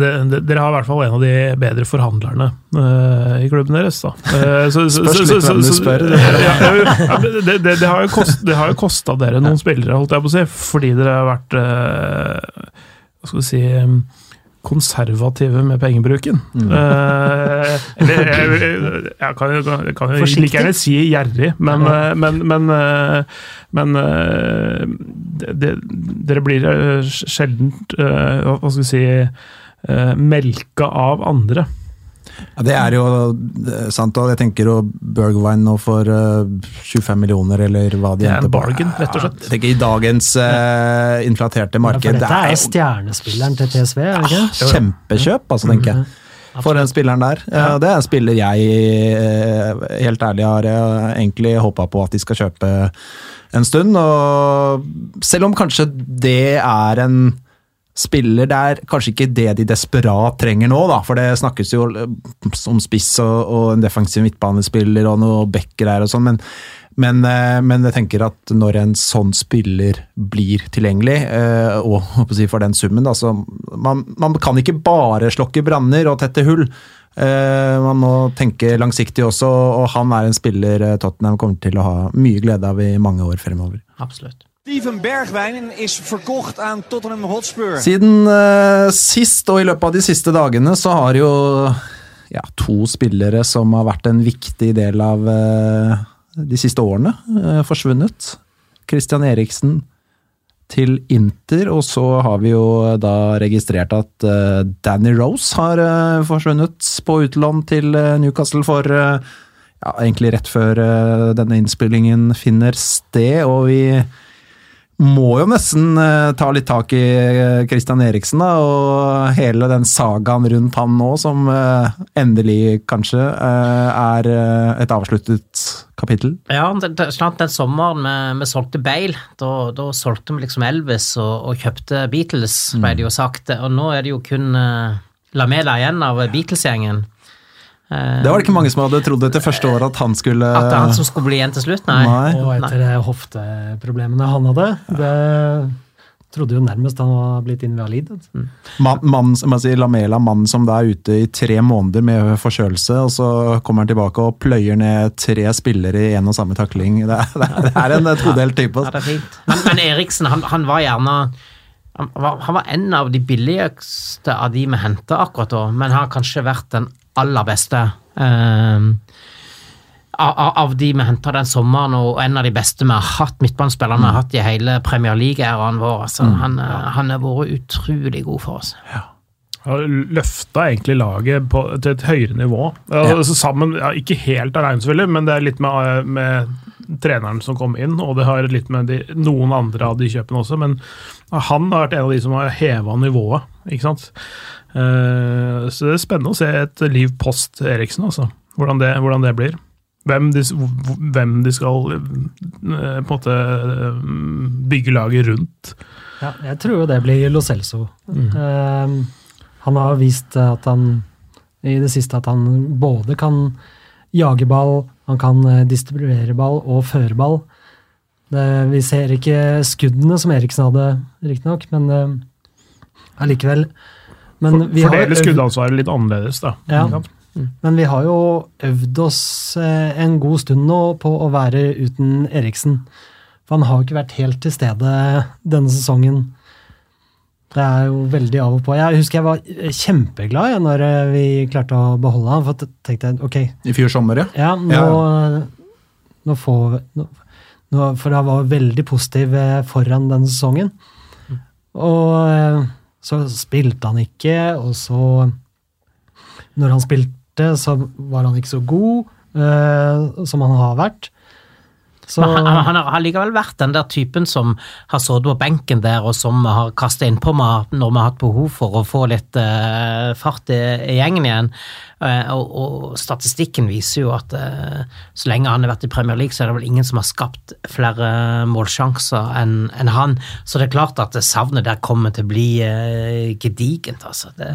Det, det, dere har i hvert fall en av de bedre forhandlerne uh, i klubben deres. da. Uh, så- så- Spørs litt hvem du spør. Ja, ja, det, det, det har jo kost, det har jo kosta dere noen spillere, holdt jeg på å si, fordi dere har vært uh, hva skal vi si konservative med pengebruken. Mm. Uh, eller jeg, jeg kan, jo- jeg kan jo like gjerne si gjerrig, men, eh, men, men, men uh, det, det, dere blir sjelden uh, Hva skal vi si melka av andre. Ja, Det er jo eh, sant, og jeg tenker jo Bergwijn nå for eh, 25 millioner, eller hva de Det er en endte på. bargain, rett og slett. Jeg tenker I dagens uh, inflaterte Ja, for marked dette det er er stjernespilleren til TSV, er det ikke? kjempekjøp, altså, tenker jeg. For den spilleren der. Ja, det er en spiller jeg eh, helt ærlig har eh, egentlig håpa på at de skal kjøpe en stund. Og selv om kanskje det er en spiller det er kanskje ikke det de desperat trenger nå, da, for det snakkes jo om spiss og, og en defensiv midtbanespiller og noe backer her og sånn, men, men, eh, men jeg tenker at når en sånn spiller blir tilgjengelig, eh, og for den summen, da, så man, man kan ikke bare slokke branner og tette hull. Eh, Man må tenke langsiktig også, og han er en spiller eh, Tottenham kommer til å ha mye glede av i mange år fremover. Absolutt. Steven Bergwijn is verkocht aan Tottenham Hotspur. Siden uh, sist, og i løpet av de siste dagene, så har jo ja, to spillere som har vært en viktig del av uh, de siste årene, uh, forsvunnet. Christian Eriksen til Inter, og så har vi jo da registrert at Danny Rose har forsvunnet på utlån til Newcastle for ja, egentlig rett før denne innspillingen finner sted, og vi må jo nesten eh, ta litt tak i eh, Christian Eriksen, da, og hele den sagaen rundt han nå, som eh, endelig kanskje er et avsluttet kapittel. Ja, det, snart den sommeren vi, vi solgte Bale, da, da solgte vi liksom Elvis og, og kjøpte Beatles, ble det jo sagt. Og nå er det jo kun Lamela igjen av Beatles-gjengen. Eh, Det var det ikke mange som hadde trodd etter første året at han skulle At det er han som skulle bli igjen til slutt? Nei. Nei. Og etter Nei. hofteproblemene han hadde, det trodde jo nærmest han var blitt invalid. Mm. mann, man, jeg sier, Lamela, mann som da er ute i tre måneder med forkjølelse, og så kommer han tilbake og pløyer ned tre spillere i en og samme takling. Det er, det er en todelt type. Ja, altså. det fint. Men, men Eriksen, han, han var gjerne han var, han var en av de billigste av de vi henta akkurat da, men har kanskje vært den aller beste. eh, av, de vi henta den sommeren, og en av de beste vi har hatt, midtbanespillerne vi har hatt i hele Premier League-æraen vår. Altså, han, ja. han har vært utrolig god for oss. har løfta egentlig laget på, til et høyere nivå. Altså, sammen, ja, Ikke helt alene, selvfølgelig, men det er litt med, med treneren som kom inn, og det har litt med de, noen andre av de kjøpene også. Men han har vært en av de som har heva nivået, ikke sant. Eh, så det er spennende å se et liv post Eriksen, altså. Hvordan det, hvordan det blir. Hvem de, hvem de skal eh, på en måte eh, bygge laget rundt. Ja, jeg tror jo det blir Lo Celso. Eh, han har vist at han i det siste at han både kan jage ball, han kan distribuere ball og føre ball. Det, vi ser ikke skuddene som Eriksen hadde, riktignok, men allikevel. Men vi har Fordele skuddansvaret litt annerledes, da. Ja. Men vi har jo øvd oss eh, en god stund nå på å være uten Eriksen. For han har ikke vært helt til stede denne sesongen. Det er jo veldig av og på. Jeg husker jeg var eh, kjempeglad ja, når eh, vi klarte å beholde han, for jeg tenkte jeg, ok, I fjor sommer, ja. ja, nå, nå får vi nå, For han var veldig positiv foran denne sesongen. Og eh, så spilte han ikke, og så Når han spilte, så var han ikke så god uh, som han har vært. Så Men han, han har likevel vært den der typen som har sittet på benken der, og som har kasta innpå meg når vi har hatt behov for å få litt uh, fart i, i gjengen igjen. Eh, og, statistikken viser jo at eh, så lenge han har vært i Premier League, så er det vel ingen som har skapt flere målsjanser enn han. Så det er klart at savnet der kommer til å bli eh, gedigent, altså. Det,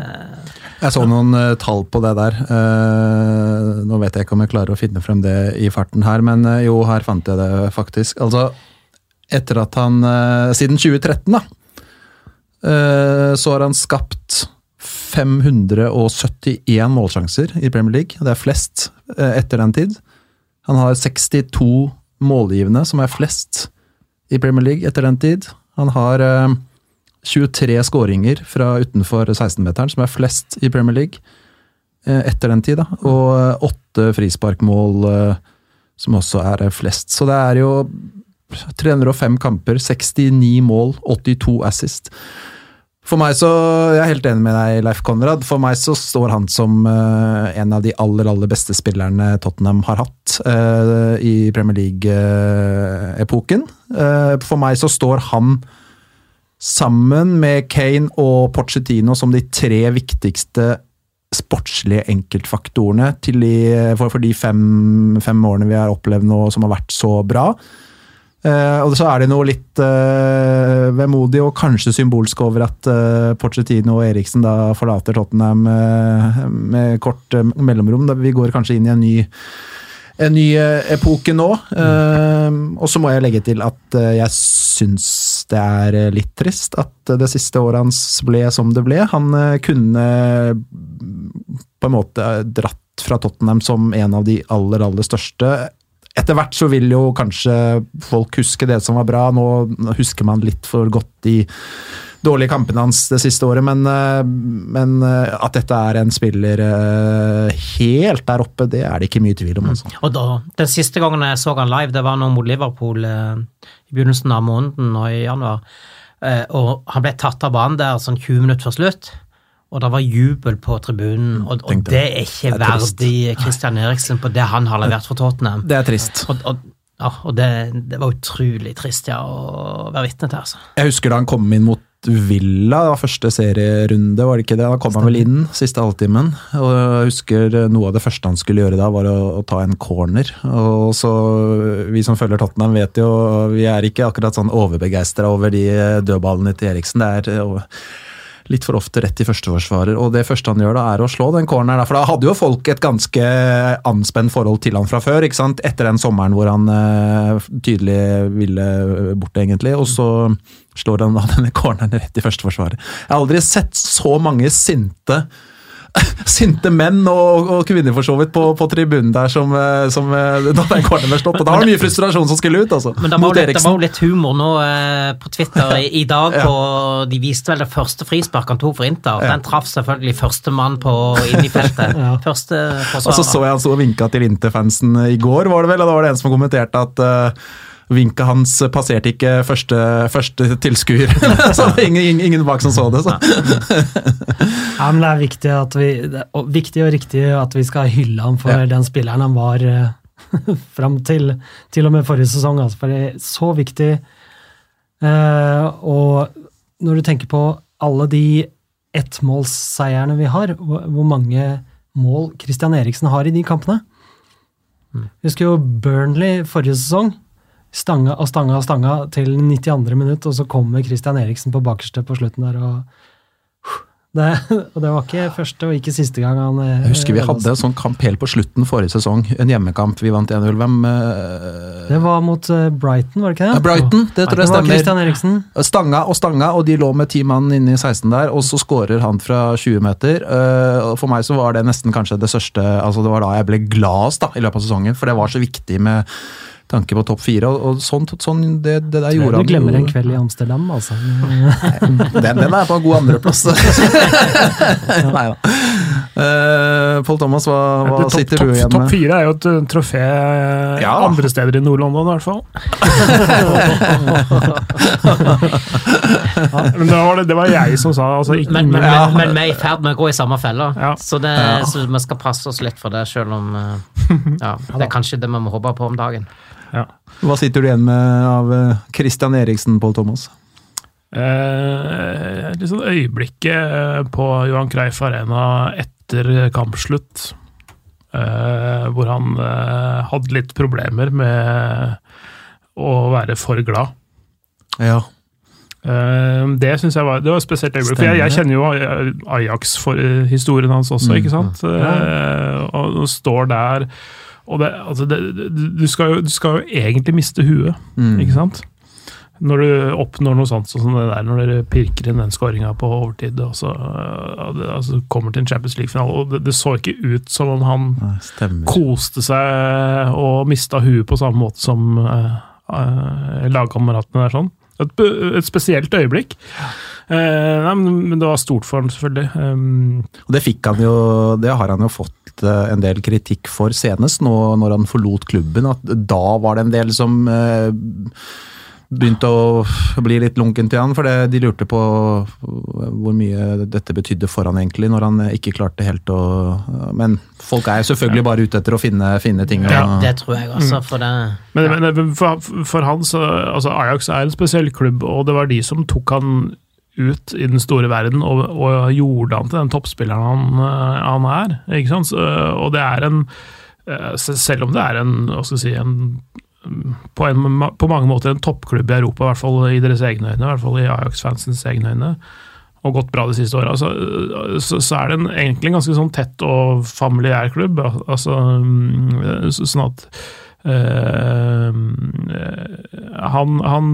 Jeg så noen tall på det der. Nå vet jeg ikke om jeg klarer å finne frem det i farten her, men jo, her fant jeg det faktisk. Altså, etter at han Siden 2013, da, så har han skapt 571 målsjanser i Premier League. Det er flest eh, etter den tid. Han har 62 målgivende, som er flest i Premier League etter den tid. Han har eh, 23 skåringer fra utenfor 16-meteren, som er flest i Premier League eh, etter den tid. Og eh, åtte frisparkmål, eh, som også er eh, flest. Så det er jo 305 kamper, 69 mål, 82 assist. For meg så, Jeg er helt enig med deg, Leif Konrad. For meg så står han som uh, en av de aller aller beste spillerne Tottenham har hatt uh, i Premier League-epoken. Uh, for meg så står han sammen med Kane og Pochettino som de tre viktigste sportslige enkeltfaktorene de, for, for de fem, fem årene vi har opplevd nå som har vært så bra. Eh, og så er det noe litt uh, vemodig og kanskje symbolsk over at uh, Pochettino og Eriksen da forlater Tottenham uh, med kort mellomrom. Da vi går kanskje inn i en ny, en ny epoke nå. Og så må jeg legge til at jeg syns det er litt trist at det siste året hans ble som det ble. Han kunne på en måte dratt fra Tottenham som en av de aller, aller største. Etter hvert så vil jo kanskje folk huske det som var bra, nå husker man litt for godt de dårlige kampene hans det siste året, men, eh, men eh, at dette er en spiller eh, helt der oppe, det er det ikke mye tvil om. Altså. Og da, Den siste gangen jeg så han live, det var nå mot Liverpool i begynnelsen av måneden og i januar. Og han ble tatt av banen der sånn 20 minutter før slutt. Og det var jubel på tribunen, og, og det det. er ikke Det er verdig Christian Eriksen på det han har levert for Tottenham. Det er trist. Og, og, ja, og det, det var utrolig trist ja, å være vitne til, altså. Jeg husker da han kom inn mot Villa, det var første serierunde, var det ikke det? Da kom han vel inn siste halvtimen. Og jeg husker noe av det første han skulle gjøre da, var å, å ta en corner. Og så, Vi som følger Tottenham vet jo, vi er ikke akkurat sånn overbegeistra over de dødballene til Eriksen. Det er litt for ofte rett i førsteforsvarer, og det første han gjør da er å slå den corneren. For da hadde jo folk et ganske anspent forhold til han fra før, ikke sant? etter den sommeren hvor han uh, tydelig ville bort, egentlig. Og så slår han da denne corneren rett i førsteforsvaret. Jeg har aldri sett så mange sinte Sinte menn og, og kvinner for så vidt på, på tribunen der som, eh, som eh, da den corneren ble. Og da var det mye frustrasjon som skulle ut, altså. Men det var, litt, det var jo litt humor nå eh, på Twitter i, i dag. Ja. På, de viste vel det første frisparket han tok for Inter. Ja. Den traff selvfølgelig første mann på inn i feltet. Ja. Første Og så så jeg han sto og vinka til Inter-fansen i går, var det vel, og da var det en som kommenterte at uh, vinket hans passerte ikke første, første tilskuer. så det var ingen, ingen, ingen bak som så det. Så. Ja, men det er viktig, vi, det er viktig og riktig at vi skal hylle ham for Ja. den spilleren han var eh, fram til, til og med forrige sesong. Altså, for det er så viktig. Eh, og når du tenker på alle de ettmålsseierne vi har, hvor, mange mål Christian Eriksen har i de kampene Husker jo Burnley forrige sesong. Stanga og stanga og stanga til 92. minutt, og så kommer Christian Eriksen på bakerste på slutten der. og det, og det var ikke første og ikke siste gang han eh, Jeg husker vi hadde en sånn kamp helt på slutten forrige sesong. En hjemmekamp. Vi vant 1-0. Hvem uh... Det var mot eh, Brighton, var det ikke det? Ja, Brighton, det tror jeg Det stemmer. Stanga og stanga, og de lå med ti mann inne i 16 der, og så skårer han fra 20 meter. Uh, For meg så var det nesten kanskje det største altså Det var da jeg ble gladest da, i løpet av sesongen, for det var så viktig med tanke på topp fire. Og, og sånt, sånn det, det der gjorde han Du glemmer han en kveld i Amsterdam, altså. Den, den er på en god andreplass. Nei da. Uh, Pål Thomas, hva, hva top, sitter top, du igjen Topp med? fire er jo et uh, trofé uh, Ja. andre steder i Nord-London, i hvert fall. ja, men det var, det, det var jeg som sa altså, ikke, Men, men, Ja. men, men vi er i ferd med å gå i samme fella, Ja. så, det, Ja. så vi skal passe oss litt for det, selv om eh, ja, Det er kanskje det vi må håpe på om dagen. Ja. Hva sitter du igjen med av eh, Christian Eriksen, Pål Thomas? Eh, sånn øyeblikket eh, på Johan Creif Arena etter kampslutt, eh, hvor han eh, hadde litt problemer med å være for glad. Ja. Eh, det synes jeg var, det var et spesielt øyeblikk. For jeg, jeg kjenner jo Ajax-historien hans også, Mm, ikke sant? Eh, og, og står der og det, altså det, du, skal jo, du skal jo egentlig miste huet, Mm. ikke sant? Når du oppnår noe sånt som det der, når dere pirker inn den skåringa på overtid, og så altså, kommer til en Champions League-finale, og det, det så ikke ut som om han Nei, koste seg og mista huet på samme måte som uh, lagkameratene der. sånn. Et, et spesielt øyeblikk. Eh, nei, men det var stort for ham, selvfølgelig. Um, Og det fikk han jo, det har han jo fått eh, en del kritikk for senest, nå når han forlot klubben. At da var det en del som eh, begynte å bli litt lunken til han, for det, de lurte på hvor mye dette betydde for han egentlig, når han ikke klarte helt å Men folk er selvfølgelig bare ute etter å finne, finne ting. Det, og- det tror jeg også, for det men, men for, for han så altså Ajax er en spesiell klubb, og det var de som tok han ut i den store verden og, og gjorde han til den toppspilleren han, eh, han er. ikke sant? Så, og det er en eh, Selv om det er en hva skal jeg si, en på, en, på mange måter en toppklubb i Europa, i hvert fall i deres egne øyne, i hvert fall i Ajax-fansens egne øyne, og gått bra de siste åra, så, så, så er det en, egentlig en ganske sånn tett og familiær klubb. Altså, mm, sånn at eh, han, han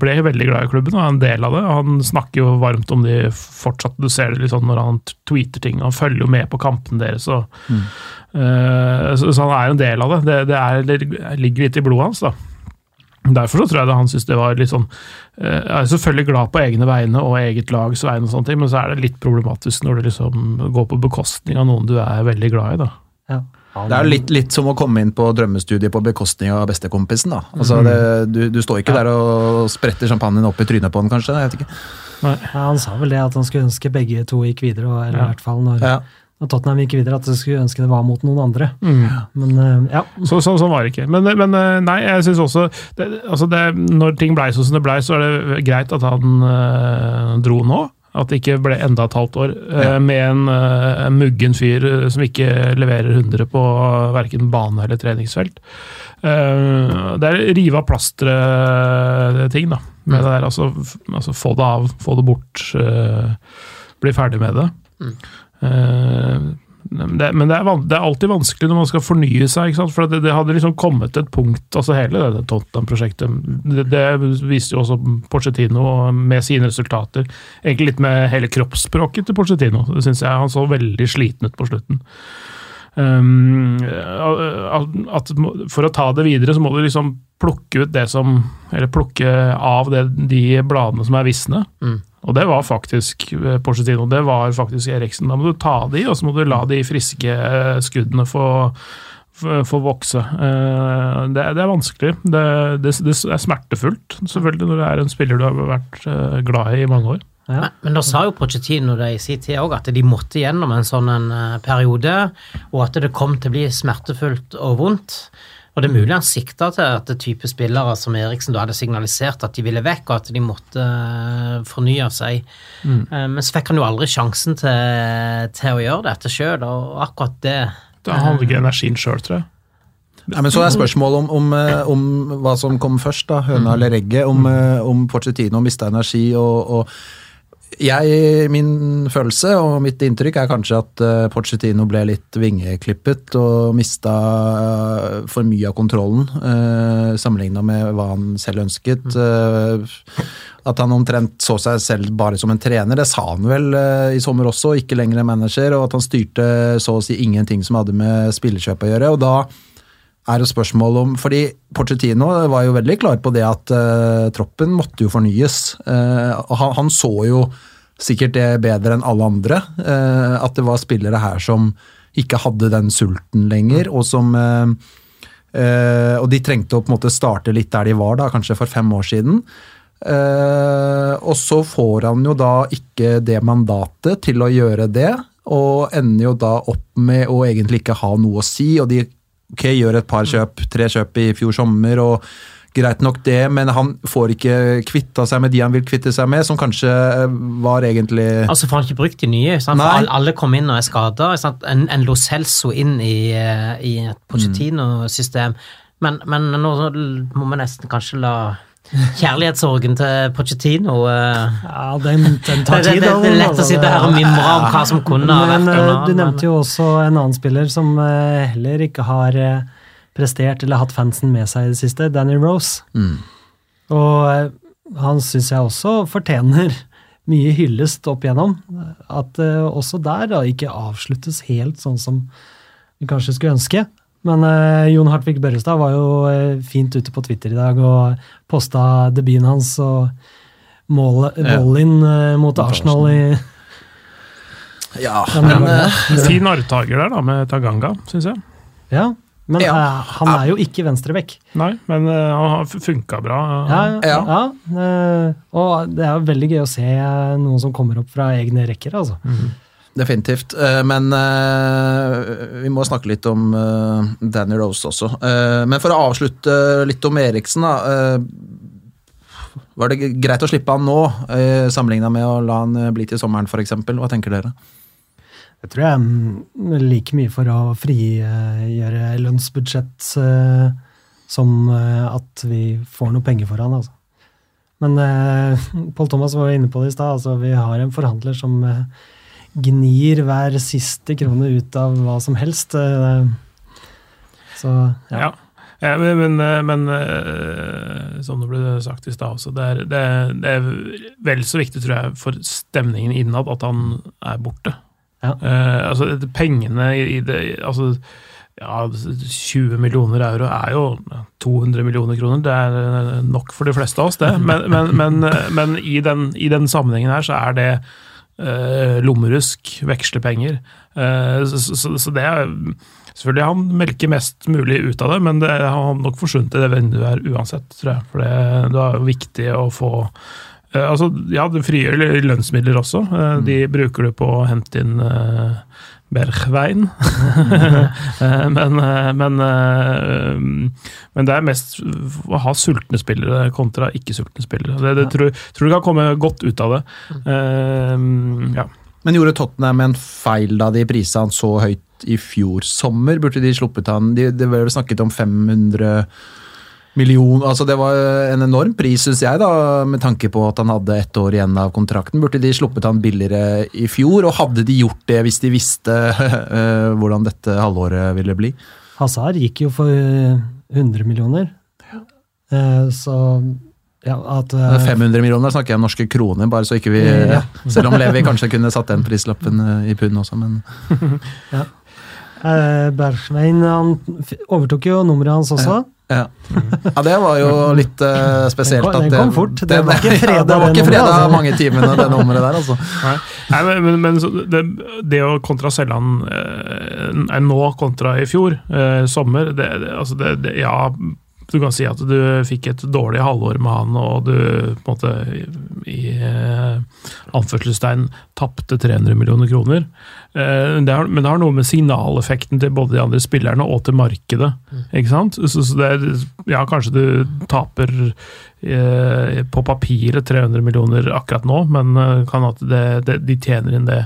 ble veldig glad i klubben og er en del av det. Han snakker jo varmt om de fortsatt. Du ser det litt sånn når han tweeter ting. Han følger jo med på kampene deres. Og, eh, så, så han er en del av det. Det, det, er, det ligger litt i blodet hans. da. Derfor så tror jeg det han synes det var litt sånn eh, Jeg er selvfølgelig glad på egne vegne og eget lags vegne, og sånne ting, men så er det litt problematisk når det liksom går på bekostning av noen du er veldig glad i. da. Ja. Det er jo litt, litt som å komme inn på drømmestudiet på bekostning av bestekompisen. da. Altså, det, du, du står ikke der og spretter champagnen opp i trynet på han, kanskje? Jeg vet ikke. Ja, han sa vel det, at han skulle ønske begge to gikk videre, og, eller i hvert fall når, Ja. når Tottenham gikk videre, at han skulle ønske det var mot noen andre. Men eh, ja, Så, så, sånn var det ikke. Men, men eh, nei, jeg syns også det, altså det, Når ting blei sånn som det blei, så er det greit at han øh, dro nå. At det ikke ble enda et halvt år eh, Ja. med en uh, muggen fyr eh, som ikke leverer 100 på verken bane eller treningsfelt. Uh, det er rive av plasteret-ting, da. Med det der, altså, altså, få det av, få det bort. Uh, bli ferdig med det. Eh, det, men det er, det er alltid vanskelig når man skal fornye seg. For det, det hadde liksom kommet et punkt altså Hele det Tottenham-prosjektet det, det viste jo også Porcetino med sine resultater. Egentlig litt med hele kroppsspråket til Porcetino. Det synes jeg Han så veldig sliten ut på slutten. Um, at For å ta det videre, så må du liksom plukke ut det som Eller plukke av det, de bladene som er visne. Og det var faktisk Porcetino, det var faktisk Eriksen. Da må du ta de, og så må du la de friske eh, skuddene få, få, vokse. Eh, Det, det er vanskelig. Det, det, det er smertefullt, selvfølgelig, når det er en spiller du har vært eh, glad i i mange år. Ja. Men, men da sa jo Pochettino det i sin tid òg, at de måtte gjennom en sånn en eh, periode, og at det kom til å bli smertefullt og vondt. Og det er mulig han sikta til at det type spillere som Eriksen da hadde signalisert at de ville vekk, og at de måtte eh, fornye seg. Mm. Men så fikk han jo aldri sjansen til, til å gjøre dette sjøl, og akkurat det Da hadde ikke energien sjøl, tror jeg. Nei, men Så er spørsmålet om, om, eh, om hva som kom først, da, høna eller egget. Om, eh, om Pochettino mista energi. og, og jeg, Min følelse og mitt inntrykk er kanskje at uh, Pochettino ble litt vingeklippet og mista eh, for mye av kontrollen, uh, sammenligna med hva han selv ønsket. Eh, at han omtrent så seg selv bare som en trener, det sa han vel eh, i sommer også, ikke lenger en manager. Og at han styrte så å si ingenting som hadde med spillekjøp å gjøre. og da er det spørsmål om fordi Porcettino var jo veldig klar på det at uh, troppen måtte jo fornyes. Uh, han, han så jo sikkert det bedre enn alle andre. eh, at det var spillere her som ikke hadde den sulten lenger, og som eh, eh, Og de trengte å på en måte starte litt der de var, da, kanskje for fem år siden. Og så får han jo da ikke det mandatet til å gjøre det, og ender jo da opp med å egentlig ikke ha noe å si. og de ok, gjør et par kjøp, tre kjøp i fjor sommer, og greit nok det, men han får ikke kvitta seg med de han vil kvitte seg med, som kanskje var egentlig Altså får han ikke brukt de nye. Sant? For alle, alle kom inn og er skada. En, en Lo Celso inn i, eh, i et Pochettino-system. Men, men nå må vi nesten kanskje la kjærlighetssorgen til Pochettino uh, Ja, den, den tar det, tid. det, det er lett å sitte her og mimre om hva som kunne ha vært. Men eh, du nevnte jo også en annen spiller som eh, heller ikke har eh, prestert eller hatt fansen med seg i det siste, Danny Rose. Og eh, han syns jeg også fortjener mye hyllest opp igjennom. At uh, også der da ikke avsluttes helt sånn som vi kanskje skulle ønske. Men uh, Jon Hartvig Børrestad var jo uh, fint ute på Twitter i dag og posta debuten hans og målet Ja. volleyen eh, mot Arsenal i Ja, Ja, men, men Fin arvtaker der, da, med Taganga, syns jeg. Ja, men Ja. uh, han er jo ikke venstrebekk. Nei, men uh, han har funka bra. Ja, ja. Ja. eh, og det er jo veldig gøy å se noen som kommer opp fra egne rekker, altså. Definitivt. Eh, Men vi må snakke litt om Danny Rose også. Eh, Men for å avslutte litt om Eriksen, da. Var det greit å slippe han nå, sammenligna med å la han bli til sommeren f.eks.? Hva tenker dere? Det tror jeg er like mye for å frigjøre lønnsbudsjett eh, som eh, at vi får noe penger for han, altså. Men eh, Pål Thomas var jo inne på det i stad. Altså, vi har en forhandler som eh, gnir hver siste krone ut av hva som helst. så ja. Ja. Ja, men, men, som det ble sagt i stad også, det, er- det er vel så viktig, tror jeg, for stemningen innad at han er borte. Ja. Uh, altså, pengene i, det Altså, ja, 20 millioner euro er jo 200 millioner kroner. Det er eh, nok for de fleste av oss, det. Men, men, men, men i, den, i den sammenhengen her så er det uh, lommerusk, vekslepenger. Uh, så, så, så det er Selvfølgelig han melker mest mulig ut av det, men det har nok forsvunnet i det vinduet her uansett, tror jeg. For det, det er viktig å få altså, Ja, det frigjør lønnsmidler også. Eh, De bruker du på å hente inn uh, Bergveien. Eh, men, eh, men, eh, men det er mest å ha sultne spillere kontra ikke-sultne spillere. Det, det tror, tror du kan komme godt ut av det. Uh, ja. Men gjorde Tottenham en feil da de prisa han så høyt i fjor sommer? Burde de sluppet han De, det ble vel snakket om 500 million Altså Det var en enorm pris, syns jeg, da, med tanke på at han hadde ett år igjen av kontrakten. Burde de sluppet han billigere i fjor? Og hadde de gjort det hvis de visste eh, hvordan dette halvåret ville bli? Hazard gikk jo for eh, 100 millioner. Eh, Så ja, at eh, 500 millioner snakker jeg om norske kroner, bare så ikke vi Ja. Selv om Levi kanskje kunne satt den prislappen eh, i pund også, men eh, han overtok jo nummeret hans også. ja. ja, det var jo litt uh, spesielt. Den kom- den kom fort. Det var ikke fredag, ja, det var ikke fredag nummeret, altså. mange timene, det nummeret der, altså. Nei, Nei men, men, men så det, det å kontra Selland han eh, nå kontra i fjor eh, sommer det, det, altså det, det, Ja, du kan si at du fikk et dårlig halvår med han, og du på en måte i, eh, anførselstegn tapte 300 millioner kroner. Eh, det har, men det har noe med signaleffekten til både de andre spillerne og til markedet. ikke sant? Så, så det er, ja, kanskje du taper eh, på papiret 300 millioner akkurat nå, men eh, kan at det, det, de tjener inn det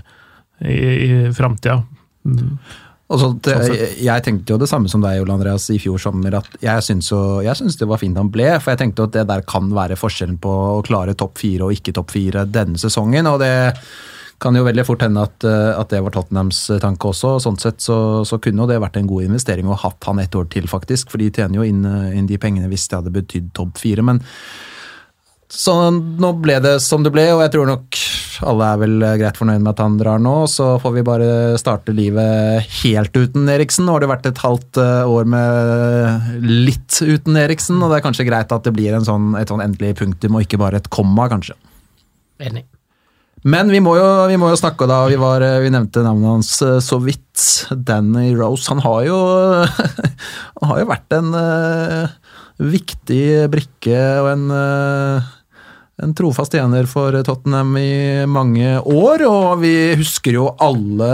i, i framtida. Mm. Og så, det, Sånn jeg, jeg tenkte jo det samme som deg, Ole Andreas, i fjor sommer. at Jeg syns, jo, jeg syns det var fint han ble, for jeg tenkte at det der kan være forskjellen på å klare topp fire og ikke topp fire denne sesongen. og det kan jo veldig fort hende at, eh, at det var Tottenhams tanke også. Sånn sett så, så kunne jo det vært en god investering å hatt han et år til, faktisk. For de tjener jo inn, eh, inn de pengene hvis det hadde betydd topp fire. Men så nå ble det som det ble, og jeg tror nok alle er vel greit fornøyd med at han drar nå. Så får vi bare starte livet helt uten Eriksen. Nå har det vært et halvt eh, år med litt uten Eriksen, og det er kanskje greit at det blir en sånn, et sånn endelig punktum, og ikke bare et komma, kanskje. Enig. Men vi må jo, vi må jo snakke, da. Vi, var, vi nevnte navnet hans eh, så vidt. Danny Rose. Han har jo, han har jo vært en uh, viktig brikke og en, eh, en trofast tjener for Tottenham i mange år. Og vi husker jo alle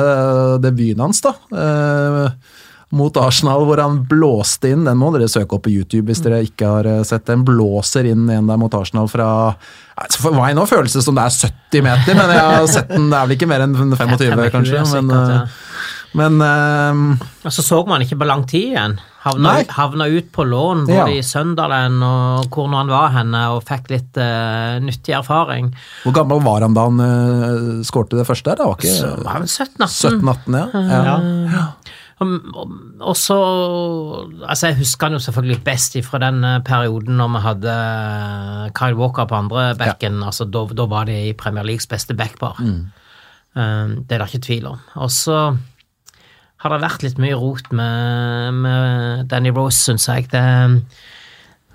debuten hans, da. eh, mot Arsenal, hvor han blåste inn. Den må dere søke opp på YouTube hvis dere ikke har eh, sett den. Blåser inn en der mot Arsenal fra For meg nå føles det som det er 70 meter, men jeg har sett den, det er vel ikke mer enn 25, 25, kanskje. Men, men, eh, men eh, Og så så man ikke på lang tid igjen. Havna, havna ut på lån både Ja. i Søndalen og hvor nå han var henne, og fikk litt uh, nyttig erfaring. hvor gammel var han da han uh, skårte det første? Det var Så ikke var han 17-18. 17-18, ja. ja. Um, Og så Altså, jeg husker han jo selvfølgelig best fra den eh, perioden når vi hadde Kyle Walker på andre backen. Altså, da, da var det i Premier Leagues beste backpar. Um, det er det ikke tvil om. Og så har det vært litt mye rot med, med Danny Rose, syns jeg. Det er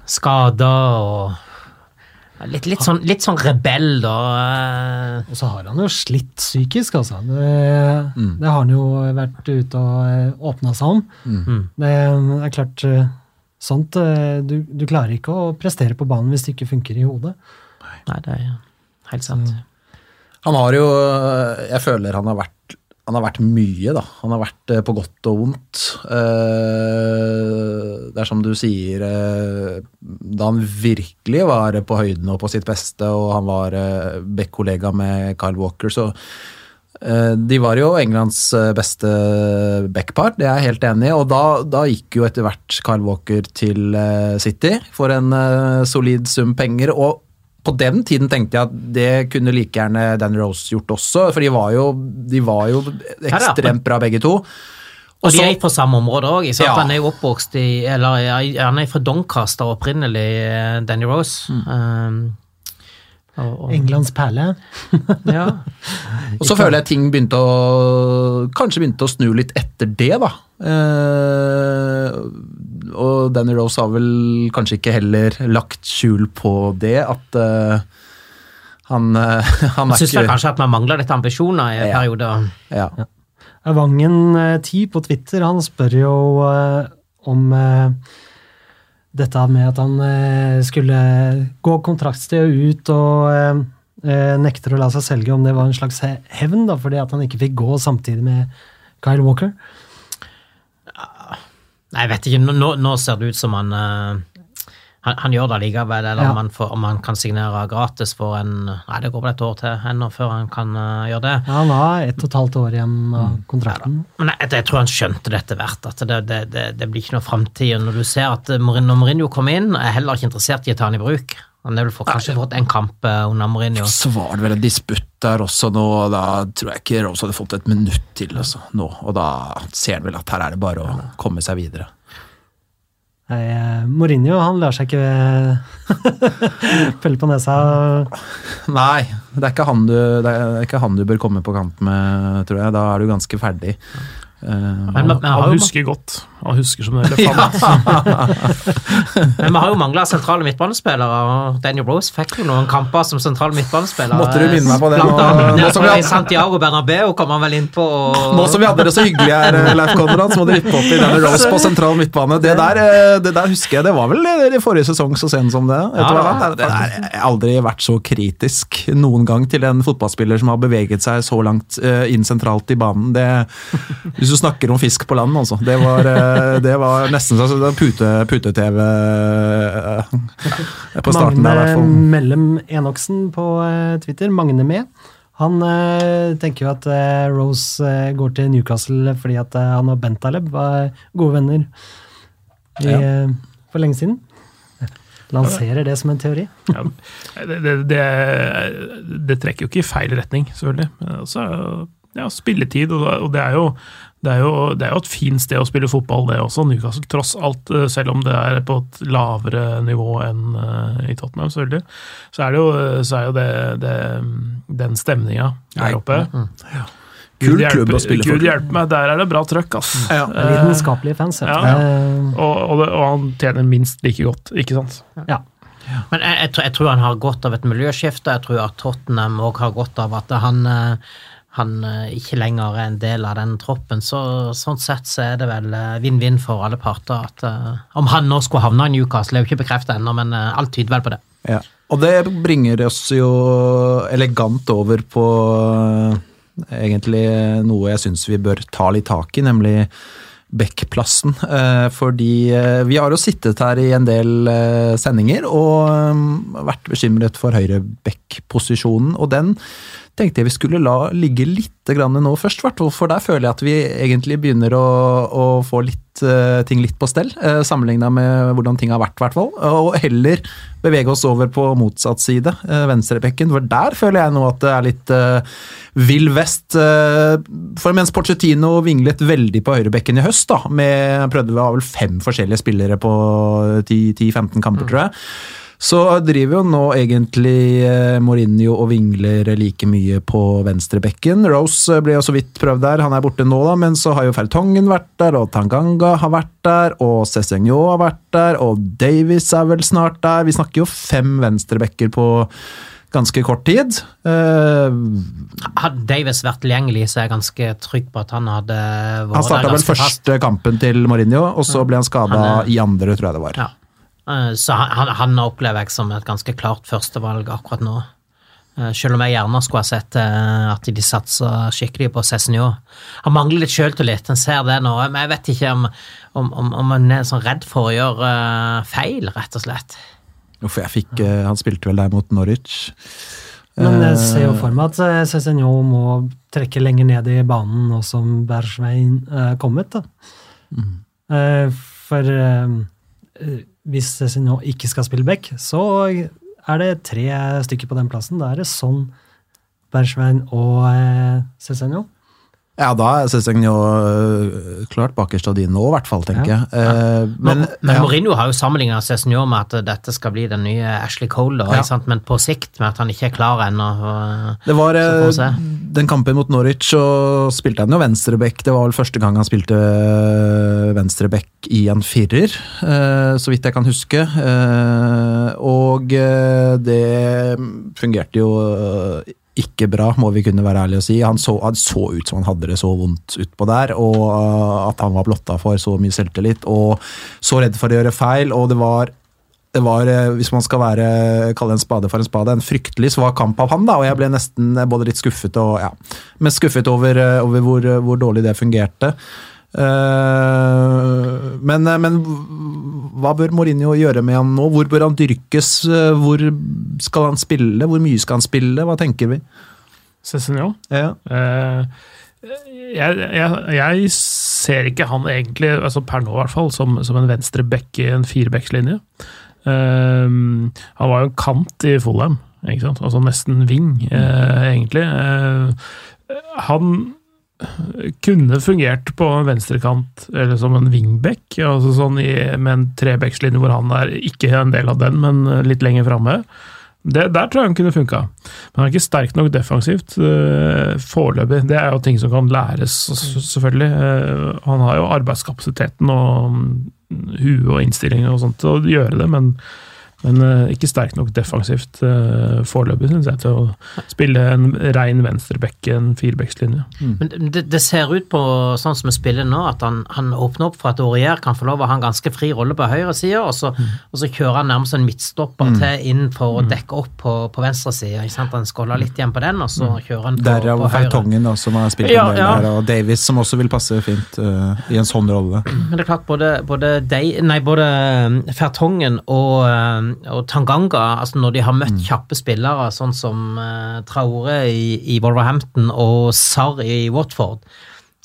skader og Litt, litt, sånn, litt sånn rebell, da. eh, Og så har han jo slitt psykisk, altså. Det, Mm. det har han jo vært ute og åpna seg om. Mm. Det er klart eh, sånt eh, du, du klarer ikke å prestere på banen hvis det ikke funker i hodet. Nei, det er helt sant. Han har jo Jeg føler han har vært han har vært mye, da. Han har vært eh, på godt og vondt. Eh, Det er som du sier eh, Da han virkelig var på høyden og på sitt beste, og han var back-kollega med Kyle Walker, så de var jo Englands beste backpar, det er jeg helt enig i. Og da, da gikk jo etter hvert Kyle Walker til City for en solid sum penger. og på den tiden tenkte jeg at det kunne like gjerne Danny Rose gjort også, for de var jo, de var jo ekstremt bra begge to. Og de så- er fra samme område òg. Ja. Han er jo oppvokst i Eller han er fra Doncaster opprinnelig, eh, Danny Rose. Mm. Um, og, og, Englands perle. ja. Og så føler jeg ting begynte å Kanskje begynte å snu litt etter det, da. Eh, og Danny Rose har vel kanskje ikke heller lagt skjul på det, at uh, han, uh, han Jeg syns ikke kanskje at man mangler litt ambisjoner i Ja. perioder. ja. Vangen10 på Twitter han spør jo uh, om eh, dette med at han eh, skulle gå kontraktsstedet ut og eh, eh, nekter å la seg selge, om det var en slags hevn da, fordi at han ikke fikk gå samtidig med Kyle Walker. Nei, jeg vet ikke. Nå, nå- ser det ut som han eh, han, han gjør det likevel, eller Ja. om, han får, om han kan signere gratis for en Nei, det går vel et år til ennå før han kan eh, gjøre det. Ja, han har ett og et halvt år igjen av kontrakten. Men jeg, jeg tror han skjønte det etter hvert, at det, det, det, det blir ikke noe framtid. Når du ser at Mourinho, når Mourinho kom inn, er heller ikke interessert i å ta han i bruk. Han har vel fått, kanskje fått en kamp eh, under Mourinho. Så var det vel en disputt der også nå, og da tror jeg ikke Rose hadde fått et minutt til altså, nå. Og da ser han vel at her er det bare å komme seg videre. Nei, eh, Mourinho han lar seg ikke pelle på nesa. Nei, det er, ikke han du, det er ikke han du bør komme på kamp med, tror jeg. Da er du ganske ferdig. Eh, Men, men, men, Han husker godt. Han husker som en elefant. men vi har jo mangla sentrale midtbanespillere, og Daniel Rose fikk jo noen kamper som sentral midtbanespiller. Måtte du minne meg på det nå- nå som vi hadde... i Santiago Bernabeu kom han vel inn på. Nå som vi hadde det så hyggelig her, eh, Leif Konrad, så må du rippe opp i Daniel Rose på sentral midtbane. Det der, eh, det der husker jeg, det var vel i forrige sesong så sent som det. Vet Ja, ja, det der, jeg har aldri vært så kritisk noen gang til en fotballspiller som har beveget seg så langt eh, inn sentralt i banen. Det, hvis du snakker om fisk på land, altså. Det var, eh, det var nesten sånn pute- pute-TV eh, på starten der, i hvert Magne fall. Mellem Enoksen på eh, Twitter, Magne med, han eh, tenker jo at eh, Rose eh, går til Newcastle fordi at eh, han og Bentaleb var gode venner i, Ja. eh, for lenge siden. Lanserer det som en teori. Ja, det, det, det, det trekker jo ikke i feil retning, selvfølgelig. Men også, ja, spilletid, og, og det, er jo, det, er jo, det er jo et fint sted å spille fotball, det også. Newcastle, tross alt, eh, selv om det er på et lavere nivå enn eh, i Tottenham, selvfølgelig. Så er det jo, så er jo det, det, den stemninga der oppe. Kul klubb å spille for. Gud hjelpe meg, der er det bra trøkk, ass. Ja. ja. Lidenskapelige fans. ja. ja. og, og, det, og han tjener minst like godt, ikke sant? ja. Men jeg, jeg, tror, jeg tror han har godt av et miljøskifte. Jeg tror at Tottenham òg har godt av at han, eh, han eh, ikke lenger er en del av den troppen. Så sånn sett så er det vel eh, vinn-vinn for alle parter. At, uh, om han nå skulle havne i Newcastle, er jo ikke bekreftet ennå, men uh, alt tyder vel på det. Ja. Og det bringer oss jo elegant over på uh, egentlig noe jeg syns vi bør ta litt tak i, nemlig Bekkplassen. Fordi vi har jo sittet her i en del sendinger og vært bekymret for høyre Bekk-posisjonen, og den tenkte jeg vi skulle la ligge litt grann nå først, for der føler jeg at vi egentlig begynner å, å få litt, eh, ting litt på stell, uh, sammenligna med hvordan ting har vært, hvert fall. Og heller bevege oss over på motsatt side, uh, venstrebekken, for der føler jeg nå at det er litt uh, vill vest. Uh, for mens Pochettino vinglet veldig på høyrebekken i høst, da, med prøvde vi ha vel fem forskjellige spillere på 10-15 kamper, tror jeg. Så driver jo nå egentlig eh, Mourinho og vingler like mye på venstrebekken. Rose ble jo så vidt prøvd der, han er borte nå, da, men så har jo Fertongen vært der, og Tanganga har vært der, og Cézinho har vært der, og Davies er vel snart der. Vi snakker jo fem venstrebekker på ganske kort tid. Uh, Hadde Davis vært tilgjengelig, så er jeg ganske trygg på at han hadde vært han starta vel første kampen til Mourinho, og så ble han skada i andre, tror jeg det var. Ja. Eh, Så han, han, han opplever jeg som et ganske klart førstevalg akkurat nå. Eh, Selv om jeg gjerne skulle ha sett eh, at de satsa skikkelig på Cézinho. Han mangler litt sjøltillit, en ser det nå, men jeg vet ikke om, om, om, om han er sånn redd for å gjøre feil, rett og slett. Uff, jeg fikk Han spilte vel der mot Norwich. Men jeg ser jo for meg at Cézinho må trekke lenger ned i banen nå som Bergveien er kommet. Da. Mm. For hvis Cézinho ikke skal spille back, så er det tre stykker på den plassen. Da er det Son, Bergveien og eh. Ja, da er han jo klart bakerst av de nå, i hvert fall, tenker Ja. jeg. Eh, Men, men men ja. Mourinho har jo sammenligna Cézinho med at dette skal bli den nye Ashley Cole, da, Ja. sant? men på sikt, med at han ikke er klar ennå. det var eh, den kampen mot Norwich, så spilte han jo venstreback. Det var vel første gang han spilte venstreback i en firer, eh, så vidt jeg kan huske. Eh, og eh, det fungerte jo ikke bra, må vi kunne være ærlige og si. Han så, han så ut som han hadde det så vondt utpå der, og øh, at han var blotta for så mye selvtillit, og så redd for å gjøre feil, og det var det var, eh, hvis man skal være, kalle en spade for en spade, en fryktelig svak kamp av han. da, og Jeg ble nesten både litt skuffet og ja, men skuffet over, eh, over hvor, hvor dårlig det fungerte. Eh, men, men hva bør Mourinho gjøre med han nå? Hvor bør han dyrkes? Eh, Hvor skal han spille? Hvor mye skal han spille? Hva tenker vi? Cézinho. Ja. Eh, jeg, jeg, jeg ser ikke han egentlig, altså per nå i hvert fall, som, som en venstre back i en firebackslinje. Eh, han var jo en kant i Fulham, altså nesten wing, eh, egentlig. Eh, han kunne fungert på en venstrekant, eller som en wingback, altså sånn i, med en trebackslinje hvor han er ikke en del av den, men litt lenger framme. Der tror jeg han kunne funka. Men han er ikke sterk nok defensivt uh, foreløpig. Det er jo ting som kan læres, selvfølgelig. Eh, han har jo arbeidskapasiteten og mm, huet og innstilling og sånt til å gjøre det, men, men uh, ikke sterk nok defensivt uh, foreløpig, syns jeg, til å spille en rein venstreback i en firebackslinje. Men det, det ser ut på, sånn som vi spiller nå, at han, han åpner opp for at Aurier kan få lov å ha en ganske fri rolle på høyre side, og, så- og så kjører han nærmest en midtstopper til inn for å dekke opp på, på venstre side. ikke sant? Han skåler litt igjen på den, og så kjører han på, Derav på høyre. Fertongen, da, som har spilt Ja, en del ja. der, og Davis, som også vil passe fint uh, i en sånn rolle. Men det er klart, både, både, de, nei, både Fertongen og, og Tanganga, altså når de har møtt kjappe spillere, sånn som uh, Traore i, i Wolverhampton og Sarr i Watford,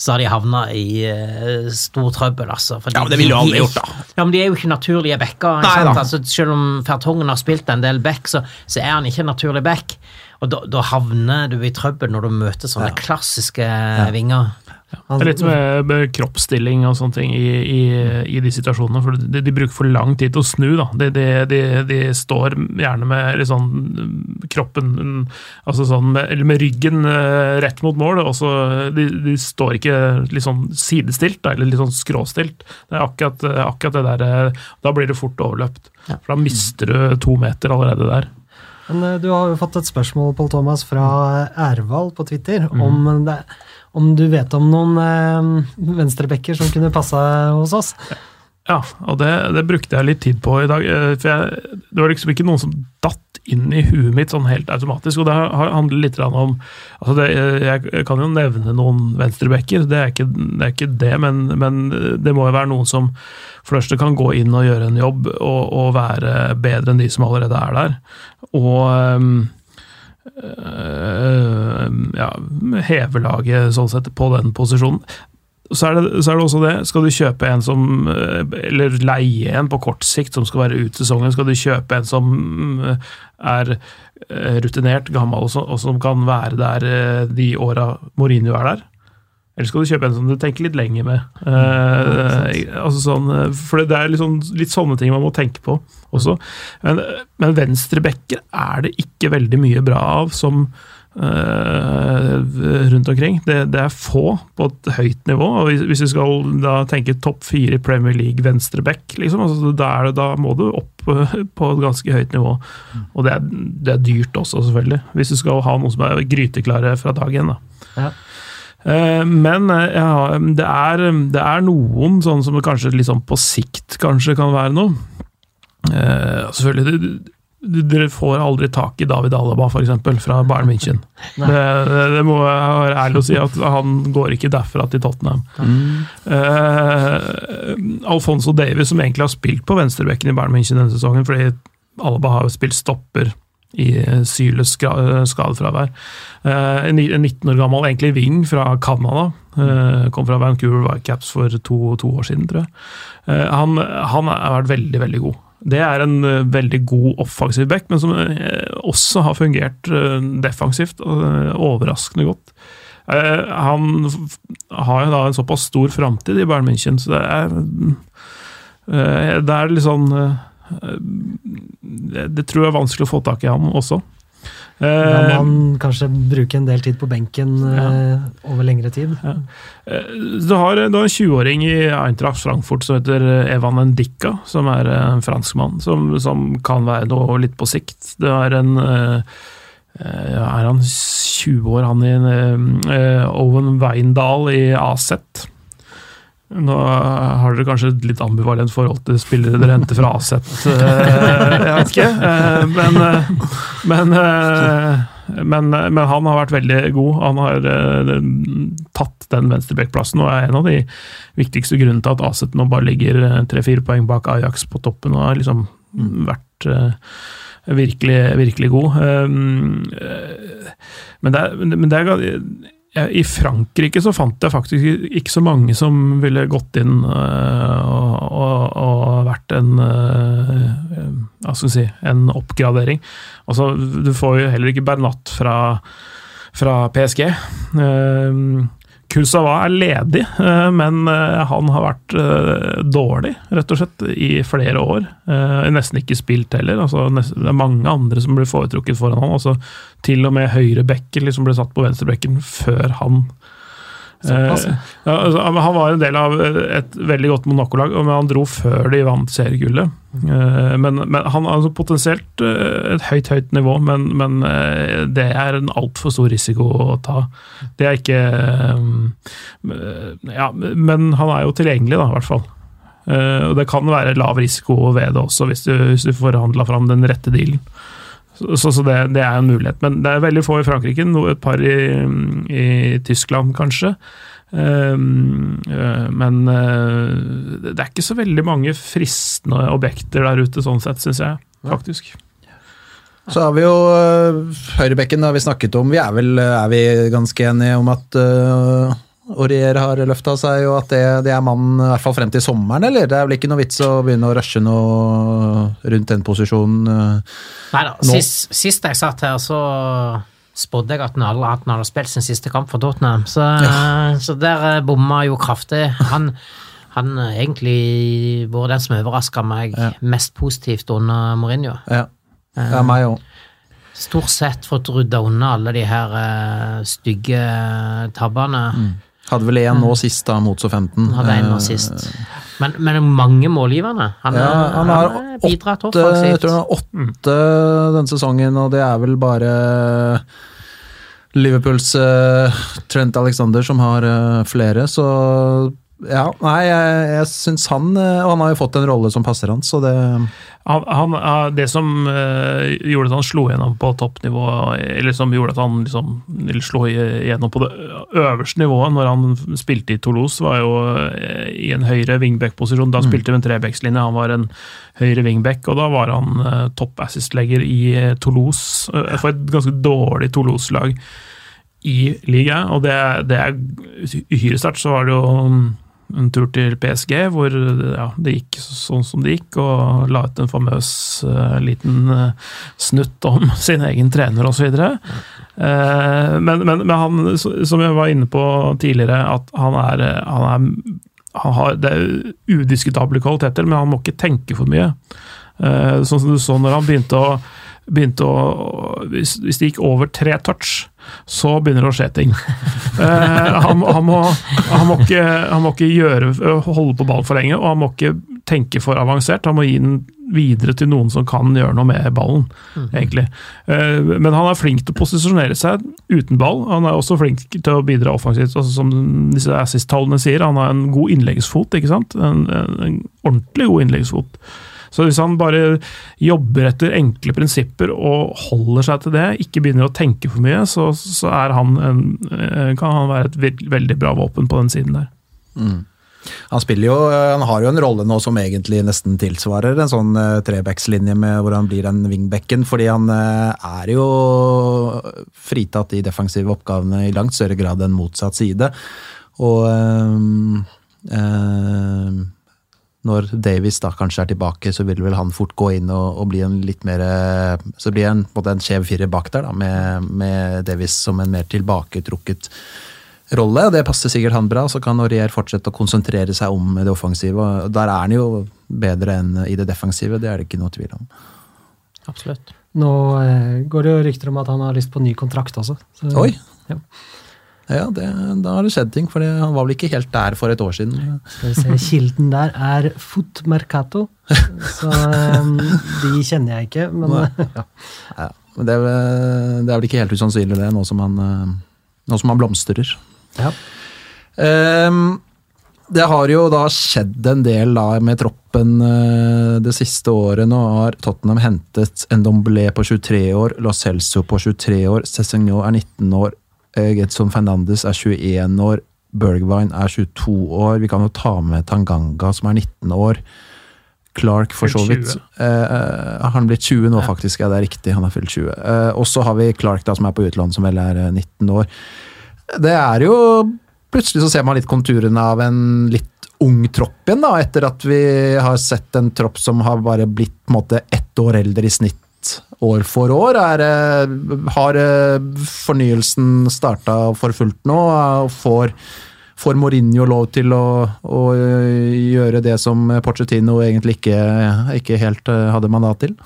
så har de havna i uh, stor trøbbel, altså. fordi Ja, men det ville jo aldri alle gjort, da. Ja, men de er jo ikke naturlige backer. Ikke? Altså, selv om Fertongen har spilt en del back, så, så er han ikke en naturlig back. Og da, da havner du i trøbbel når du møter sånne klassiske vinger. Det er litt med, med kroppsstilling og sånne ting i, i, i de situasjonene. For de, de bruker for lang tid til å snu. da. De, de, de, står gjerne med sånn mm, kroppen mm, altså sånn Eller med ryggen eh, rett mot mål. Og så de, står ikke litt sånn sidestilt, da, eller litt sånn skråstilt. Det er akkurat, akkurat det der eh, Da blir det fort overløpt. Ja. For da mister du to meter allerede der. Men eh, du har jo fått et spørsmål, Pål Thomas, fra Ervald på Twitter, om, det, om du vet om noen eh, venstrebacker som kunne passa hos oss? Ja, og det, det brukte jeg litt tid på i dag. eh, For jeg, det var liksom ikke noen som datt inn i huet mitt sånn helt automatisk. Og det handler litt om altså det, Jeg kan jo nevne noen venstrebacker, det det, er ikke det men, men det må jo være noen som for det første kan gå inn og gjøre en jobb og, og være bedre enn de som allerede er der. Og ehm, øh, ja, heve laget sånn sett på den posisjonen. Så er, det, så er det også det, skal du kjøpe en som øh, Eller leie en på kort sikt som skal være ut sesongen, skal du kjøpe en som øh, er rutinert, gammel og, så, og som kan være der de åra Mourinho er der? Eller skal du kjøpe en som du tenker litt lenger med? Eh, altså sånn, eh, for det er sånn, litt sånne ting man må tenke på også. Men, men venstrebacker er det ikke veldig mye bra av som eh, rundt omkring. Det, det er få på et høyt nivå. og Hvis, hvis vi skal da tenke topp fire i Premier League venstreback, liksom, altså, er det, da må du opp eh, på et ganske høyt nivå. Og det er, det er dyrt også, selvfølgelig. Hvis du skal ha noen som er gryteklare fra dag én. da. Ja. Eh, Men eh, ja, det, er, det er noen sånn som kanskje sånn på sikt kanskje kan være noe. Eh, selvfølgelig, Dere får aldri tak i David Alaba, f.eks., fra Bayern München. Det, det, det må jeg være ærlig å si, at han går ikke derfra til Tottenham. Eh, Alfonso Davies, som egentlig har spilt på venstrebekken i Bayern München denne sesongen, fordi Alaba har jo spilt stopper i Syles skadefravær. Eh, En 19 år gammel egentlig wing fra Canada. eh, Kom fra Vancouver Whitecaps for to, to år siden, tror jeg. Eh, Han, han har vært veldig, veldig god. Det er en eh, veldig god offensiv back, men som eh, også har fungert eh, defensivt. og, eh, Overraskende godt. Eh, Han har jo da en såpass stor framtid i Bayern München, så det er eh, Det er litt sånn eh, det, det tror jeg er vanskelig å få tak i han også. Da Eh, må man kanskje bruke en del tid på benken ja. over lengre tid. Ja. Du har, du har en 20-åring i Eintracht Frankfurt som heter Evan Ndicka, som er en franskmann, som, som kan være noe litt på sikt. Det er en eh, eh, Er han 20 år, han i eh, Owen Weindal i AZ? Nå har dere kanskje et litt ambivalent forhold til spillere dere henter fra AZ, eh, jeg vet ikke. Eh, Men, eh, men eh, men, men han har vært veldig god. Han har eh, tatt den venstrebekkplassen og er en av de viktigste grunnene til at Aset nå bare ligger eh, tre-fire poeng bak Ajax på toppen og har liksom vært eh, virkelig, virkelig god. Eh, men det er, men det er I Frankrike så fant jeg faktisk ikke så mange som ville gått inn øh, og, og, og vært en øh, Hva skal vi si En oppgradering. Altså, du får jo heller ikke Bernat fra, fra PSG. Kursawa er ledig, øh, men øh, han har vært øh, dårlig, rett og slett, i flere år. Nesten ikke spilt heller. Altså, det er mange andre som blir foretrukket foran han. Altså, til og med høyre bekker liksom ble satt på venstrebekken før han. Såpass, Eh, ja, altså, han var en del av et veldig godt Monaco-lag, men han dro før de vant seriegullet. Eh, Men, men han har altså potensielt eh, et høyt, høyt nivå, men, men eh, det er en altfor stor risiko å ta. Det er ikke eh, Ja, men han er jo tilgjengelig, da, i hvert fall. Eh, Og det kan være lav risiko ved det også, hvis du, hvis du forhandla fram den rette dealen. Så, så det, det er en mulighet. Men det er veldig få i Frankrike, et par i, i Tyskland kanskje. Um, uh, men uh, det er ikke så veldig mange fristende objekter der ute, sånn sett, syns jeg. Faktisk. Så har vi jo uh, høyrebekken, det har vi snakket om. Vi er vel er vi ganske enige om at Aurier har løfta seg, og at det, det er mannen i hvert fall frem til sommeren, eller? Det er vel ikke noe vits å begynne å rushe noe rundt den posisjonen? uh, Nei da, sist, sist jeg satt her, så spådde jeg at han hadde spilt sin siste kamp for Tottenham, så, så der eh, bomma jo kraftig. Han han egentlig vært den som overraska meg Ja. mest positivt under Mourinho. Ja, ja meg òg. Stort sett fått rydda unna alle de her uh, stygge tabbene. Hadde vel én nå sist, da, mot så Han hadde en nå Eh, sist. Men, men mange målgivende. Han, Ja, han, han har er bidratt åtte, jeg tror han har åtte denne sesongen, og det er vel bare Liverpools eh, Trent Alexander som har eh, flere, så ja, nei, jeg, jeg syns han eh, Og han har jo fått en rolle som passer han, så det Han, han, det som eh, gjorde at han slo gjennom på toppnivå, eller som gjorde at han liksom, slo igjennom på det øverste nivået når han spilte i Toulouse, var jo eh, i en høyre wingback-posisjon. Da spilte vi en trebackslinje, han var en høyre wingback, og da var han toppassistlegger topp assist-legger i Toulouse, for et ganske dårlig Toulouse-lag i ligaen, og det, det er uhyre sterkt. Så var det jo mm, en tur til PSG, hvor ja, det gikk sånn som det gikk, og la ut en famøs uh, liten uh, snutt om sin egen trener osv. Uh, men, men, men han, som jeg var inne på tidligere, at han er, eh, han er han har, Det er udiskutable kvaliteter, men han må ikke tenke for mye. Uh, sånn som du så når han begynte å begynte å hvis, hvis det gikk over tre touch, så begynner det å skje ting. Eh, han, han, må, han, må ikke, han må ikke gjøre, holde på ballen for lenge, og han må ikke tenke for avansert. Han må gi den videre til noen som kan gjøre noe med ballen, egentlig. Eh, men han er flink til å posisjonere seg uten ball. Han er også flink til å bidra offensivt, altså som disse assist-tallene sier. Han har en god innleggsfot, ikke sant? En, en, en ordentlig god innleggsfot. Så hvis han bare jobber etter enkle prinsipper og holder seg til det, ikke begynner å tenke for mye, så, så han en, eh, kan han være et veldig bra våpen på den siden der. Han spiller jo, han har jo en rolle nå som egentlig nesten tilsvarer en sånn uh, trebackslinje hvor han blir den wingbacken, fordi han eh, er jo fritatt i defensive oppgavene i langt større grad enn motsatt side. Og øh, ehm, når Davies da kanskje er tilbake, så vil vel han fort gå inn og, og bli en litt mer Så blir han en, på en skjev firer bak der, da, med, med Davies som en mer tilbaketrukket rolle. og Det passer sikkert han bra, så kan Aurier fortsette å konsentrere seg om det offensive. og Der er han jo bedre enn i det defensive, det er det ikke noe tvil om. Absolutt. Nå eh, går det jo rykter om at han har lyst på ny kontrakt også. Så, Oi! Ja. Ja, det, da har det skjedd ting, for han var vel ikke helt der for et år siden. Se, Kilden der er Foot Mercato, så eh, de kjenner jeg ikke. Men ja. Ja, men det, er vel- det er vel ikke helt usannsynlig det, nå som han, eh, nå som han blomstrer. Ja. Um, Det har jo da skjedd en del da med troppen eh, det siste året. Nå har Tottenham hentet en Ndomblé på 23 år, Lo Celso på 23 år, Cézigno er 19 år, eh, Gedson Fernandes er 21 år, Bergwijn er 22 år. Vi kan jo ta med Tanganga, som er 19 år. Clark, for så vidt. 20. Eh, eh, han blitt 20 nå, faktisk. Ja, det er riktig. Han har fylt 20. Eh, og så har vi Clark, da, som er på utlandet, som vel er eh, 19 år. Det er jo Plutselig så ser man litt konturene av en litt ung tropp igjen, da, etter at vi har sett en tropp som har bare blitt på en måte ett år eldre i snitt år for år. Er, eh, har eh, fornyelsen starta for fullt nå? og Får, får Mourinho lov til å, å eh, gjøre det som Pochettino egentlig ikke, ikke helt eh, hadde mandat til?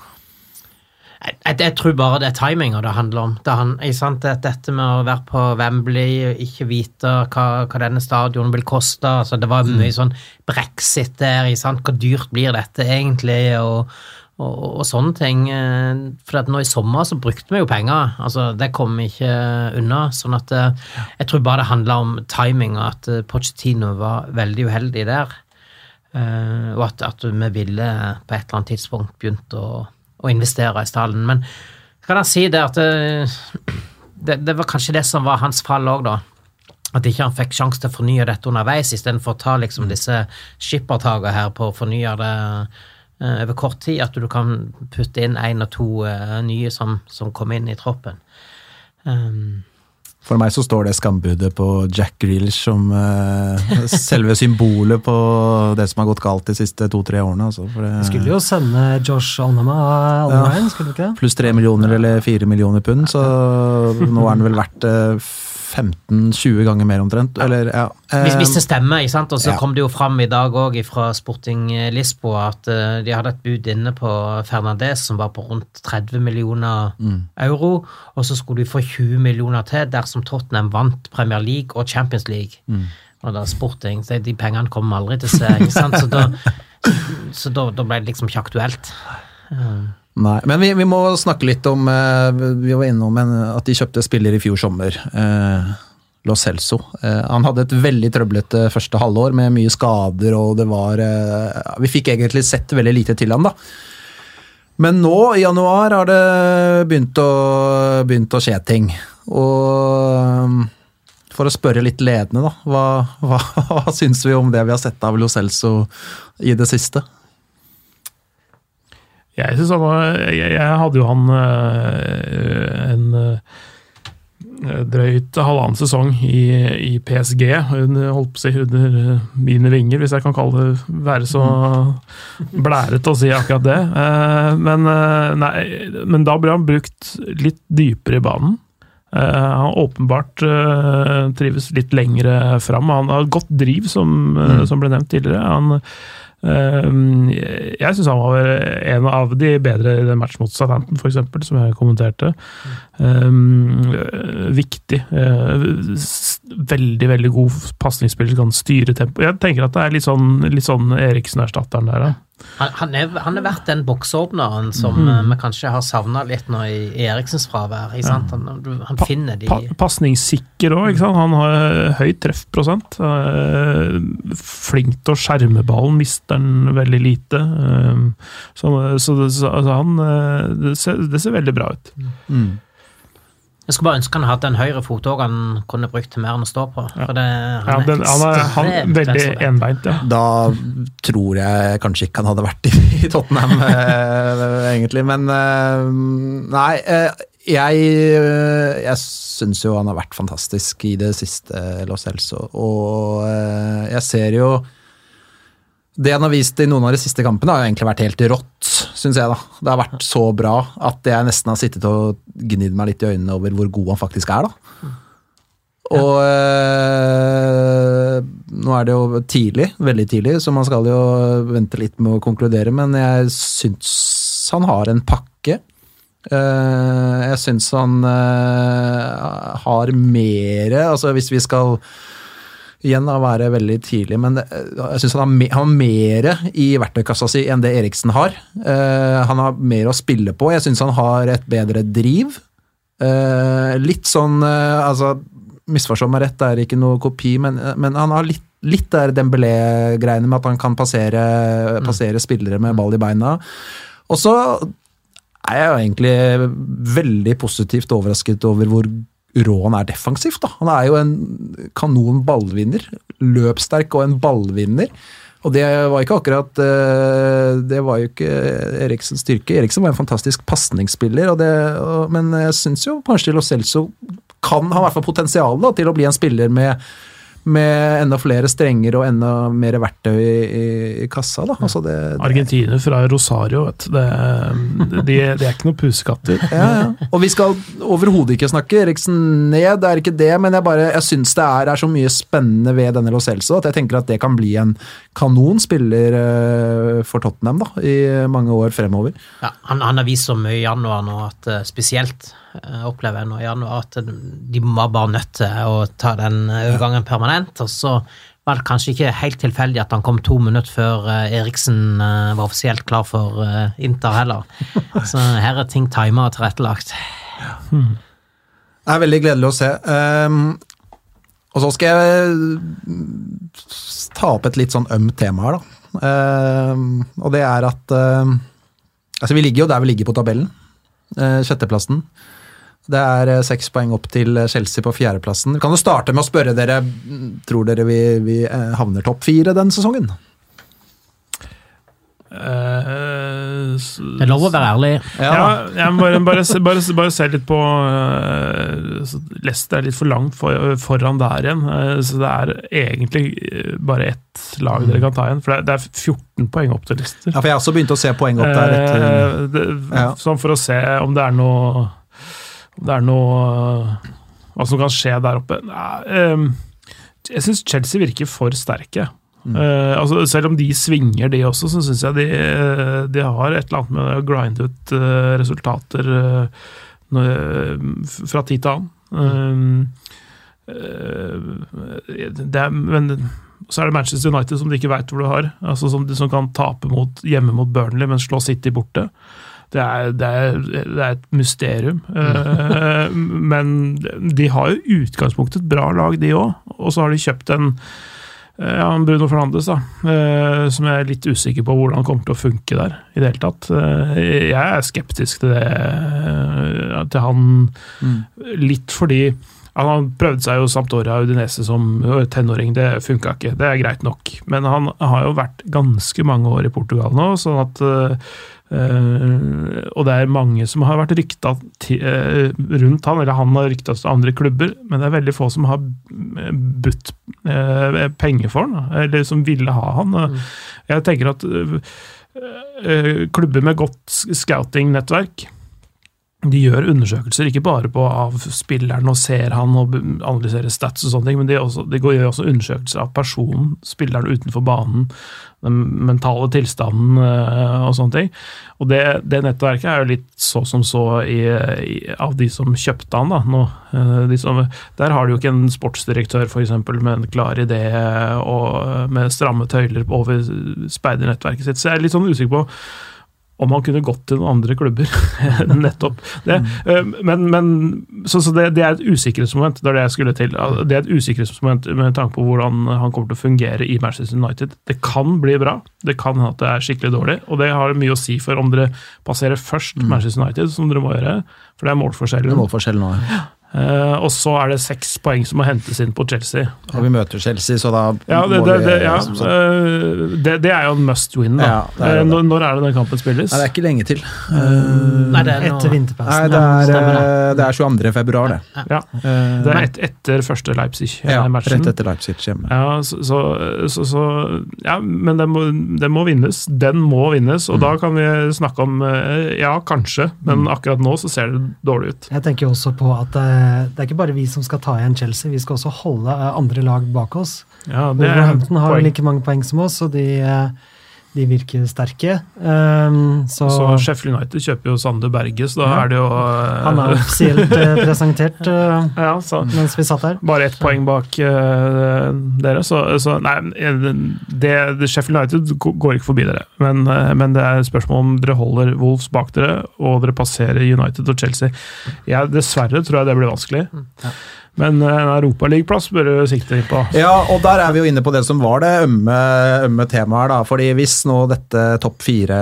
Jeg, jeg, jeg tror bare det er timinga det handler om. Det, han, sant? Det, dette med å være på Wembley, ikke vite hva, hva denne stadionet vil koste. Altså, det var mye sånn brexit der. Hvor dyrt blir dette egentlig? Og, og, og sånne ting. Eh, For at nå i sommer så brukte vi jo penger. Altså, det kom vi ikke unna. sånn at eh, jeg tror bare det handla om timing, og at eh, Pochettino var veldig uheldig der. Og at, at vi ville på et eller annet tidspunkt begynt å, å investere i stallen. Men kan jeg si det at det, det, det var kanskje det som var hans fall òg, da. At ikke han fikk sjanse til å fornye dette underveis, istedenfor å ta liksom disse skippertakene her på å fornye det over kort tid. At du kan putte inn én og to eh, nye som, som kom inn i troppen. Um, For meg så står det skambudet på Jack Grealish som eh, selve symbolet på det som har gått galt de siste to-tre årene. Altså, for det, Skulle jo sende Josh Onama alle Ja. skulle du ikke det? Pluss tre millioner eller fire millioner pund, så nå er han vel verdt eh, 15-20 ganger mer omtrent. Eller, ja. Hvis, hvis Eh, det stemmer, ikke sant? og så ja. kom det jo fram i dag òg fra Sporting Lisboa at eh, de hadde et bud inne på Fernandez som var på rundt 30 millioner euro, og så skulle de få 20 millioner til dersom Tottenham vant Premier League og Champions League. Og da Sporting, så de pengene kom aldri til seg, ikke sant? så da, så da, da ble det liksom ikke aktuelt. Nei, men vi, vi må snakke litt om eh, Vi var innom en, at de kjøpte spiller i fjor sommer. Eh, Lo Celso. Eh, han hadde et veldig trøblete første halvår med mye skader, og det var eh, Vi fikk egentlig sett veldig lite til han, da. Men nå, i januar, har det begynt å, begynt å skje ting. Og eh, for å spørre litt ledende, da. Hva, hva, hva syns vi om det vi har sett av Lo Celso i det siste? Jeg syns han var Jeg, jeg hadde jo han øh, en øh, drøyt halvannen sesong i, i PSG, under, holdt på å si under mine vinger, hvis jeg kan kalle det være så blærete å si akkurat det. Eh, men, nei, men da ble han brukt litt dypere i banen. Eh, han åpenbart trives litt lengre fram. Han har godt driv, som, øh, som ble nevnt tidligere. Han jeg syns han var en av de bedre i den matchen mot Southampton, eksempel, som jeg kommenterte. Um, viktig. Uh, veldig, veldig god pasningsspiller, kan styre tempo. Jeg tenker at det er litt sånn, sånn Eriksen-erstatteren der, ja. Han, han, er, han er vært den boksåpneren som Mm. eh, vi kanskje har savna litt nå i, i Eriksens fravær. Ikke sant? Han, han pa, finner de Pa Pasningssikker òg, ikke sant. Han har høy treffprosent. Uh, flink til å skjerme ballen, mister den veldig lite. Så så, så altså, han det ser, det ser veldig bra ut. Jeg skulle bare ønske han hadde en høyre fot òg han kunne brukt til mer enn å stå på. For det, Ja, den, han er han, veldig enbeint, ja. Da tror jeg kanskje ikke han hadde vært i, i Tottenham, eh, egentlig. Men eh, nei, eh, jeg, jeg syns jo han har vært fantastisk i det siste, Los Celso. Og jeg ser jo Det han har vist i noen av de siste kampene, har egentlig vært helt rått, syns jeg. da. Det har vært så bra at jeg nesten har sittet og gnidd meg litt i øynene over hvor god han faktisk er, da. Og øh, nå er det jo tidlig, veldig tidlig, så man skal jo vente litt med å konkludere, men jeg syns han har en pakke. Uh, jeg syns han eh, har mere Altså hvis vi skal igjen å være veldig tidlig, men jeg syns han har, mer i verktøykassa si enn det Eriksen har. Eh, han har mer å spille på. Jeg syns han har et bedre driv. Eh, litt sånn eh, Altså, misforstå meg rett, det er ikke noe kopi, men, men han har litt, litt der Dembélé-greiene med at han kan passere, passere spillere med ball i beina. Og så er jeg jo egentlig veldig positivt overrasket over hvor rå han er defensivt. Da. Han er jo en kanon ballvinner. Løpssterk og en ballvinner. Og det var ikke akkurat eh, Det var jo ikke Eriksens styrke. Eriksen var en fantastisk pasningsspiller, men jeg syns jo kanskje Lo Celso kan ha hvert fall potensial da, til å bli en spiller med med enda flere strenger og enda mer verktøy i, i, kassa. Da. Altså det, det, Argentiner fra Rosario, vet du. Det, de, de er ikke noen pusekatter. ja, ja. Og vi skal overhodet ikke snakke Eriksen ned, det er ikke det, men jeg, bare, jeg syns det er, er, så mye spennende ved denne Lo Celso at jeg tenker at det kan bli en kanonspiller spiller for Tottenham da, i mange år fremover. Ja, han, han har vist så mye i januar nå at uh, spesielt opplever jeg nå i januar at de var bare nødt til å ta den overgangen permanent. Og så var det kanskje ikke helt tilfeldig at han kom to minutter før Eriksen var offisielt klar for Inter heller. Så her er ting timet og tilrettelagt. Hmm. Det er veldig gledelig å se. Um, og så skal jeg ta opp et litt sånn ømt tema her, da. Uh, og det er at uh, Altså, vi ligger jo der vi ligger på tabellen. Uh, sjetteplassen. Det er seks poeng opp til Chelsea på fjerdeplassen. Kan du starte med å spørre dere Tror dere vi, vi havner topp fire den sesongen? Uh, det er lov å være ærlig. Ja, ja jeg må bare, bare, bare, bare, se litt på uh, Leicester er litt for langt for, foran der igjen. Uh, så det er egentlig bare ett lag dere kan ta igjen. For det er, det er 14 poeng opp til Leicester. Ja, for jeg har også begynt å se poeng opp der. Etter, ja. Sånn for å se om det er noe det er noe Hva som kan skje der oppe. Nei, jeg syns Chelsea virker for sterke. Mm. Uh, altså, selv om de svinger, de også, så syns jeg de, de, har et eller annet med å grinde ut uh, resultater uh, fra tid til annen. Det er, men så er det Manchester United som de ikke veit hvor du har. altså som, som, kan tape mot, hjemme mot Burnley, men slå City borte. Det er, det er, det er et mysterium. men de har jo utgangspunktet et bra lag, de òg. Og så har de kjøpt en ja, Bruno Fernandes, da, som jeg er litt usikker på hvordan kommer til å funke der i det hele tatt. Jeg er skeptisk til det, til han, mm. litt fordi han prøvde seg jo Sampdoria Udinese som tenåring, det funka ikke. Det er greit nok. Men han har jo vært ganske mange år i Portugal nå, sånn at Uh, og det er mange som har vært rykta uh, rundt han, eller han har rykta til andre klubber, men det er veldig få som har budt uh, penger for han, eller som ville ha han. Mm. Jeg tenker at klubber med godt scouting-nettverk de gjør undersøkelser, ikke bare på av spilleren og ser han og analyserer stats og sånne ting, men de, også, de gjør også undersøkelser av personen, spilleren utenfor banen, den mentale tilstanden og sånne ting. Og det, det nettverket er jo litt så som så i, i, av de som kjøpte han da, nå. De som, der har du jo ikke en sportsdirektør for eksempel, med en klar idé og med stramme tøyler over speidernettverket sitt, så jeg er litt sånn usikker på om han kunne gått til noen andre klubber. Nettopp. Det, mm. Men, men så, så det, det, er et usikkerhetsmoment. Det er det jeg skulle til. Det er et usikkerhetsmoment med tanke på hvordan han kommer til å fungere i Manchester United. Det kan bli bra, det kan hende at det er skikkelig dårlig, og det har mye å si for om dere passerer først mm. Manchester United, som dere må gjøre, for det er målforskjellen. Det er målforskjellen nå, ja. Uh, og så er det seks poeng som må hentes inn på Chelsea. Og vi møter Chelsea, så da ja, det, det, det, ja. Uh, det, det, er jo en must win. da. Ja, er uh, når, er det den kampen spilles? Nei, det er ikke lenge til. Nei, det er etter vinterpausen. Nei, det er, det er 22. februar, det. Ja, Det er et, etter første Leipzig-matchen. Ja, rett etter Leipzig hjemme. Ja, så, så, så, så, ja, men den må, den må, vinnes. Den må vinnes, og mm. da kan vi snakke om ja, kanskje, men mm. akkurat nå så ser det dårlig ut. Jeg tenker også på at det er ikke bare vi som skal ta igjen Chelsea, vi skal også holde eh, andre lag bak oss. Ja, Wolverhampton har like mange poeng som oss, og de, eh, de virker sterke. Um, så, så, Sheffield United kjøper jo Sander Berge, så da ja, er det jo uh, Han er offisielt uh, presentert uh, ja, mens vi satt her. Bare ett poeng bak dere, så, så, Nei, det, det, Sheffield United går ikke forbi dere. Men, men, det er spørsmål om dere holder Wolves bak dere, og dere passerer United og Chelsea. Ja, dessverre tror jeg det blir vanskelig. Ja. Men eh, en europaligaplass bør du sikte på. Ja, og der er vi jo inne på det som var det ømme, ømme temaet her, da. Fordi hvis nå dette topp fire,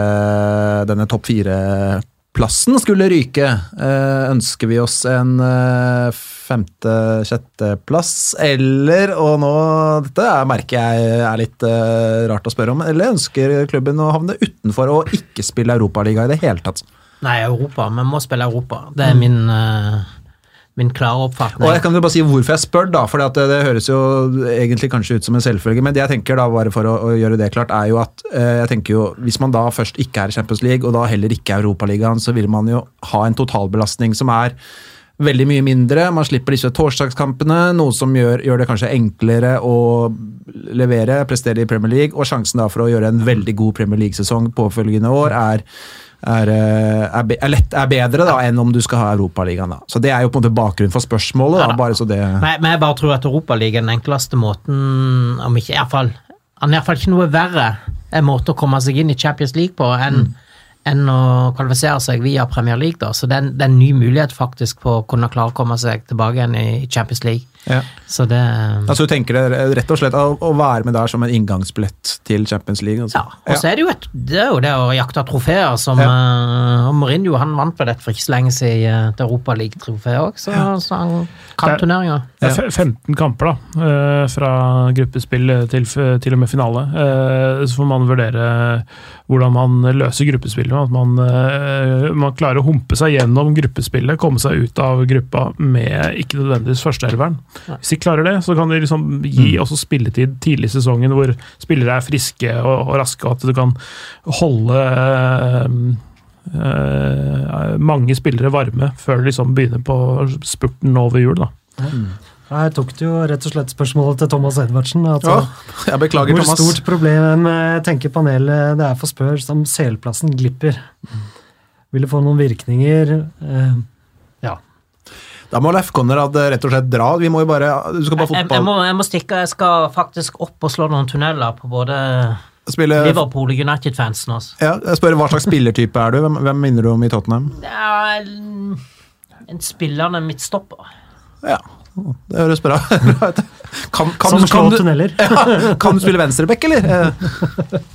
denne topp fire-plassen skulle ryke, eh, ønsker vi oss en eh, femte-sjetteplass, eller, og nå, dette er, merker jeg er litt rart å spørre om, eller ønsker klubben å havne utenfor og ikke spille Europaliga i det hele tatt? Nei, Europa. Vi må spille Europa. Det er min, eh, min klare oppfatning. Og jeg kan jo bare si hvorfor jeg spør, da, for det, det høres jo egentlig kanskje ut som en selvfølge, men det jeg tenker da, bare for å, å gjøre det klart, er jo at eh, jeg tenker jo, hvis man da først ikke er i Champions League, og da heller ikke er Europaligaen, så vil man jo ha en totalbelastning som er veldig mye mindre. Man slipper disse torsdagskampene, noe som gjør, gjør det kanskje enklere å levere, prestere i Premier League, og sjansen da for å gjøre en veldig god Premier League-sesong påfølgende år er er, eh, er, er, lett, er bedre da, enn om du skal ha Europaligaen. Så Det er jo på en måte bakgrunnen for spørsmålet. Ja da, bare så det... Men, men jeg bare tror at Europaligaen er den enkleste måten, om ikke i hvert fall Han er iallfall ikke noe verre en måte å komme seg inn i Champions League på enn enn å kvalifisere seg via Premier League. da, Så det er, en, det er en ny mulighet faktisk på å kunne klare å komme seg tilbake igjen i Champions League. Ja. Så det Altså Du tenker det rett og slett å, å være med der som en inngangsbillett til Champions League? Altså. Ja, og så er det jo et, det er jo det å jakte trofeer som Ja. uh, og Mourinho han vant vel dette for ikke så lenge siden eh, et Europaliga-trofé òg, så, så han kan Det- turneringer. Det er 15 kamper da, Uh, fra gruppespill til, til og med finale. Uh, Så får man vurdere hvordan man løser gruppespillet. At man, man klarer å humpe seg gjennom gruppespillet, komme seg ut av gruppa med ikke nødvendigvis førsteelveren. Hvis de klarer det, så kan de liksom gi også spilletid tidlig i sesongen, hvor spillere er friske og, og raske, og at du kan holde øh, øh, mange spillere varme før de liksom begynner på spurten over jul. da. Her tok du jo rett og slett spørsmålet til Thomas Edvardsen. Ja, Altså, jeg beklager, hvor Thomas. stort problem eh, tenker panelet det er for Spør om selplassen glipper? Vil det få noen virkninger? Eh, ja. Da må Leif Konrad eh, rett og slett dra. Vi må jo bare Du skal bare Jeg, jeg, fotball må, jeg må stikke, jeg skal faktisk opp og slå noen tunneler på både spille Liverpool og United-fansen. Altså. ja, Jeg spør hva slags spillertype er du? Hvem, hvem minner du om i Tottenham? Er en, en spillende midtstopper. Ja, det høres bra ut. Kan, kan, Som slår tunneler. ja, kan du spille venstreback, eller? Eh,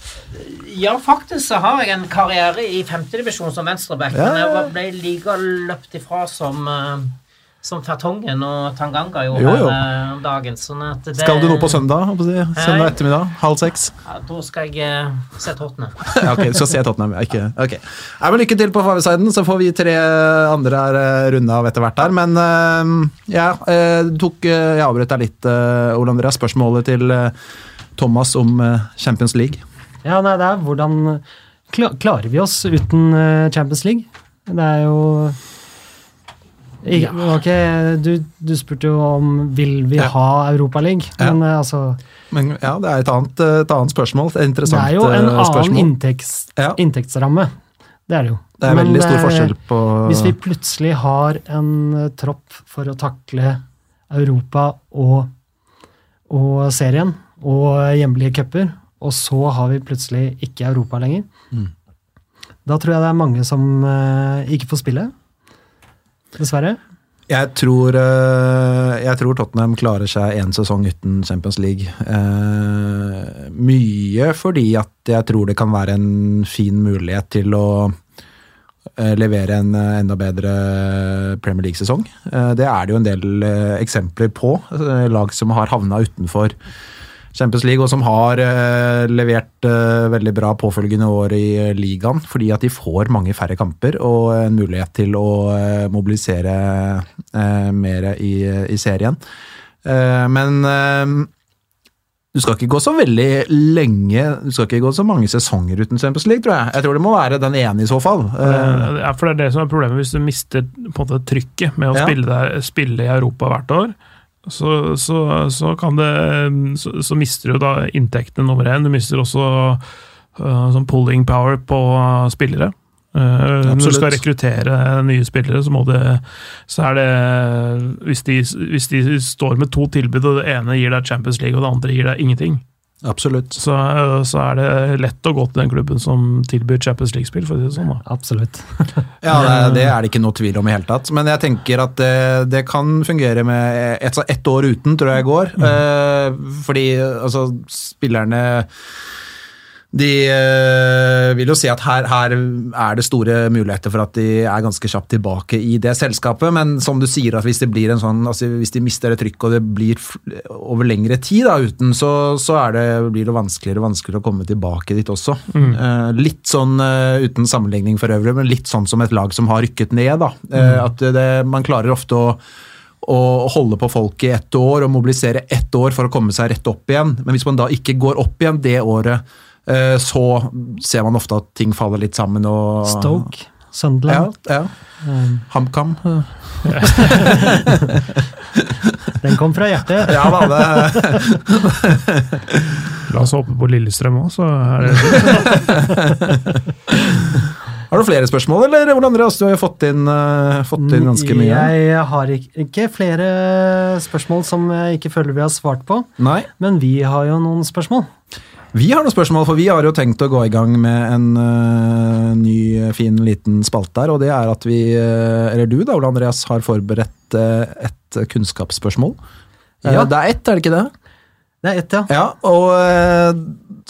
Ja, faktisk så har jeg en karriere i femtedivisjon som venstreback, Ja, men ja, ja. jeg ble like løpt ifra som uh, som Fertongen og Tanganga gjorde Jo, jo. her eh, om dagen. Sånn at det, Skal du noe på søndag? Søndag ettermiddag? Halv seks? Ja, da skal jeg eh, se Tottenham. Ja, ok, du skal se Tottenham. ja, Ikke, ok. ja, men Lykke til på Favesiden, så får vi tre andre her eh, runde av etter hvert her. Men uh, ja, uh, tok, jeg avbrøt deg litt, Ole Andreas. Spørsmålet til Thomas om Champions League. Ja, nei, det er hvordan kla- Klarer vi oss uten Champions League? Det er jo ikke, ok, du, du spurte jo om vil vi Ja. ha Europaliga, Ja. men ja. altså Men ja, det er et annet, eh, et annet spørsmål. Et Det er jo en spørsmål. annen inntekts, Ja. inntektsramme. Det er det jo. Det er Men, veldig stor eh, forskjell på Hvis vi plutselig har en eh, tropp for å takle Europa og, og serien og hjemlige cuper, og så har vi plutselig ikke Europa lenger, Mm. da tror jeg det er mange som eh, ikke får spille. Dessverre. Jeg tror, eh, jeg tror Tottenham klarer seg én sesong uten Champions League. Eh, mye fordi at jeg tror det kan være en fin mulighet til å eh, levere en enda bedre Premier League-sesong. Det er det jo en del eksempler på. lag som har havna utenfor Champions League, og som har eh, levert eh, veldig bra påfølgende år i eh, ligaen, fordi at de får mange færre kamper og en mulighet til å mobilisere mer i, i serien. Men du skal ikke gå så veldig lenge, du skal ikke gå så mange sesonger uten Champions League, tror jeg. Jeg tror det må være den ene i så fall. Ja, for det er det som er problemet hvis du mister på en måte trykket med å Ja. spille, der, spille i Europa hvert år. Så, så, så kan det så, så mister du da inntektene nummer én. Du mister også uh, sånn pulling power på spillere. Uh, når du skal rekruttere nye spillere, så det Så er det hvis de, hvis de står med to tilbud, og det ene gir deg Champions League, og det andre gir deg ingenting, Absolutt. så, så er det lett å gå til den klubben som tilbyr Champions League-spill, for å si det sånn. da. Absolutt. Ja, det, er- det er det ikke noe tvil om i hele tatt. Men jeg tenker at det, det kan fungere med ett et år uten, tror jeg går. Eh, fordi altså, spillerne de øh, vil jo si at her, her er det store muligheter for at de er ganske kjapt tilbake i det selskapet, men som du sier, at hvis det blir en sånn, altså hvis de mister det trykket og det blir over lengre tid da, uten, så, så er det, blir det vanskeligere og vanskeligere å komme tilbake dit også. Eh, litt sånn, uh, uten sammenligning for øvrig, men litt sånn som et lag som har rykket ned. da. Eh, at det, man klarer ofte å å holde på folk i ett år og mobilisere ett år for å komme seg rett opp igjen. Men hvis man da ikke går opp igjen det året, så ser man ofte at ting faller litt sammen. Og, Stoke, Ja, Sunderland. ja. HamKam. Den kom fra hjertet. Ja da, det La oss håpe på Lillestrøm òg, så er det Har du flere spørsmål, eller Ole Andreas? Du har jo fått inn, eh, fått inn ganske mye. Jeg har ikke, ikke flere spørsmål som jeg ikke føler vi har svart på, Nei. men vi har jo noen spørsmål. Vi har noen spørsmål, for vi har jo tenkt å gå i gang med en uh, ny, fin, liten spalte her. Og det er at vi, uh, eller du da, Ole Andreas, har forberedt uh, et kunnskapsspørsmål. Eh, Ja. Det er ett, er det ikke det? Det er ett, ja. Ja, og eh,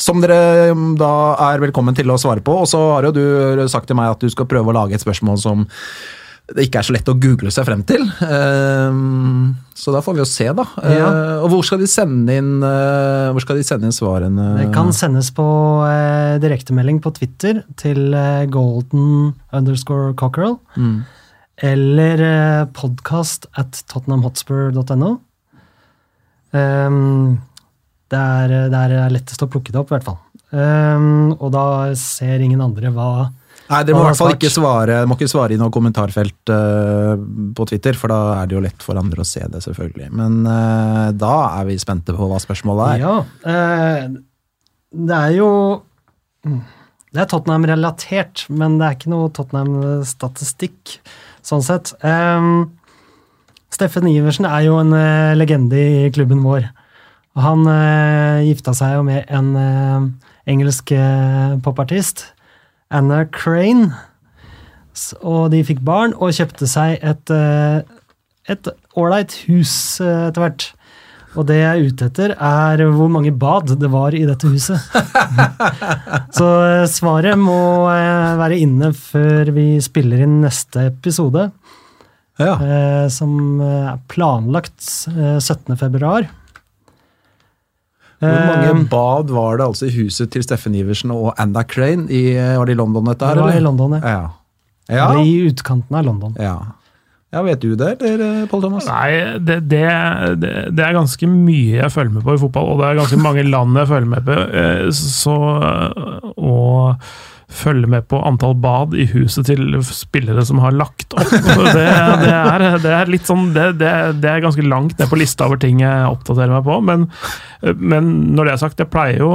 som dere um, da er velkommen til å svare på, og så har jo du sagt til meg at du skal prøve å lage et spørsmål som det ikke er så lett å google seg frem til. Eh, så da får vi jo se, da. Eh, Ja. og hvor skal de sende inn, eh, hvor skal de sende inn svarene? Det kan sendes på direktemelding på Twitter til golden underscore cockerel. Mm. Eller podcast at tottenhamhotspur.no. Um, det, er, det er lettest å plukke det opp, i hvert fall. Um, og da ser ingen andre hva Nei, dere må i hvert fall ikke svare, må ikke svare i noe kommentarfelt uh, på Twitter, for da er det jo lett for andre å se det, selvfølgelig. Men uh, da er vi spente på hva spørsmålet er. Ja. uh, det er jo mm, Det er Tottenham-relatert, men det er ikke noe Tottenham-statistikk, sånn sett. Um, Steffen Iversen er jo en legende i klubben vår. Han gifta seg jo med en engelsk popartist, Anna Crane. Og de fikk barn og kjøpte seg et eh, et ålreit hus eh, etter hvert. Og det jeg er ute etter, er hvor mange bad det var i dette huset. Så eh, svaret må være inne før vi spiller inn neste episode, Ja. som er planlagt eh, 17. februar. Hvor mange Eh, bad var det altså i huset til Steffen Iversen og Anna Crane? I, var det i London, dette her? Det var i? London, ja. Ja. Ja. Eller i utkanten av London. ja. ja, vet du det, eller Pål Thomas? Nei, det, det, det, det er ganske mye jeg følger med på i fotball, og det er ganske mange land jeg følger med på. eh, Så å følge med på antall bad i huset til spillere som har lagt opp, det, det, er, det er litt sånn det, det, er ganske langt ned på lista over ting jeg oppdaterer meg på. Men, men når det er sagt, jeg pleier jo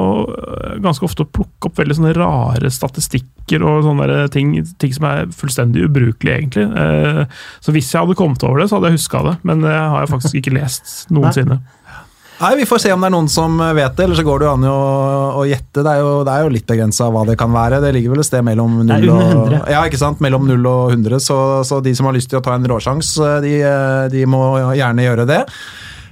ganske ofte å plukke opp veldig sånne rare statistikker og sånne ting, ting som er fullstendig ubrukelige, egentlig. Eh, Så hvis jeg hadde kommet over det, så hadde jeg huska det, men det har jeg faktisk ikke lest noensinne. Nei, Vi får se om det er noen som vet det, eller så går det jo an å, å gjette. Det er jo, det er jo litt begrensa hva det kan være. Det ligger vel et sted mellom er 0 og, 100. ja, mellom 0 og 100, så, så de som har lyst til å ta en råsjans, de, de må gjerne gjøre det.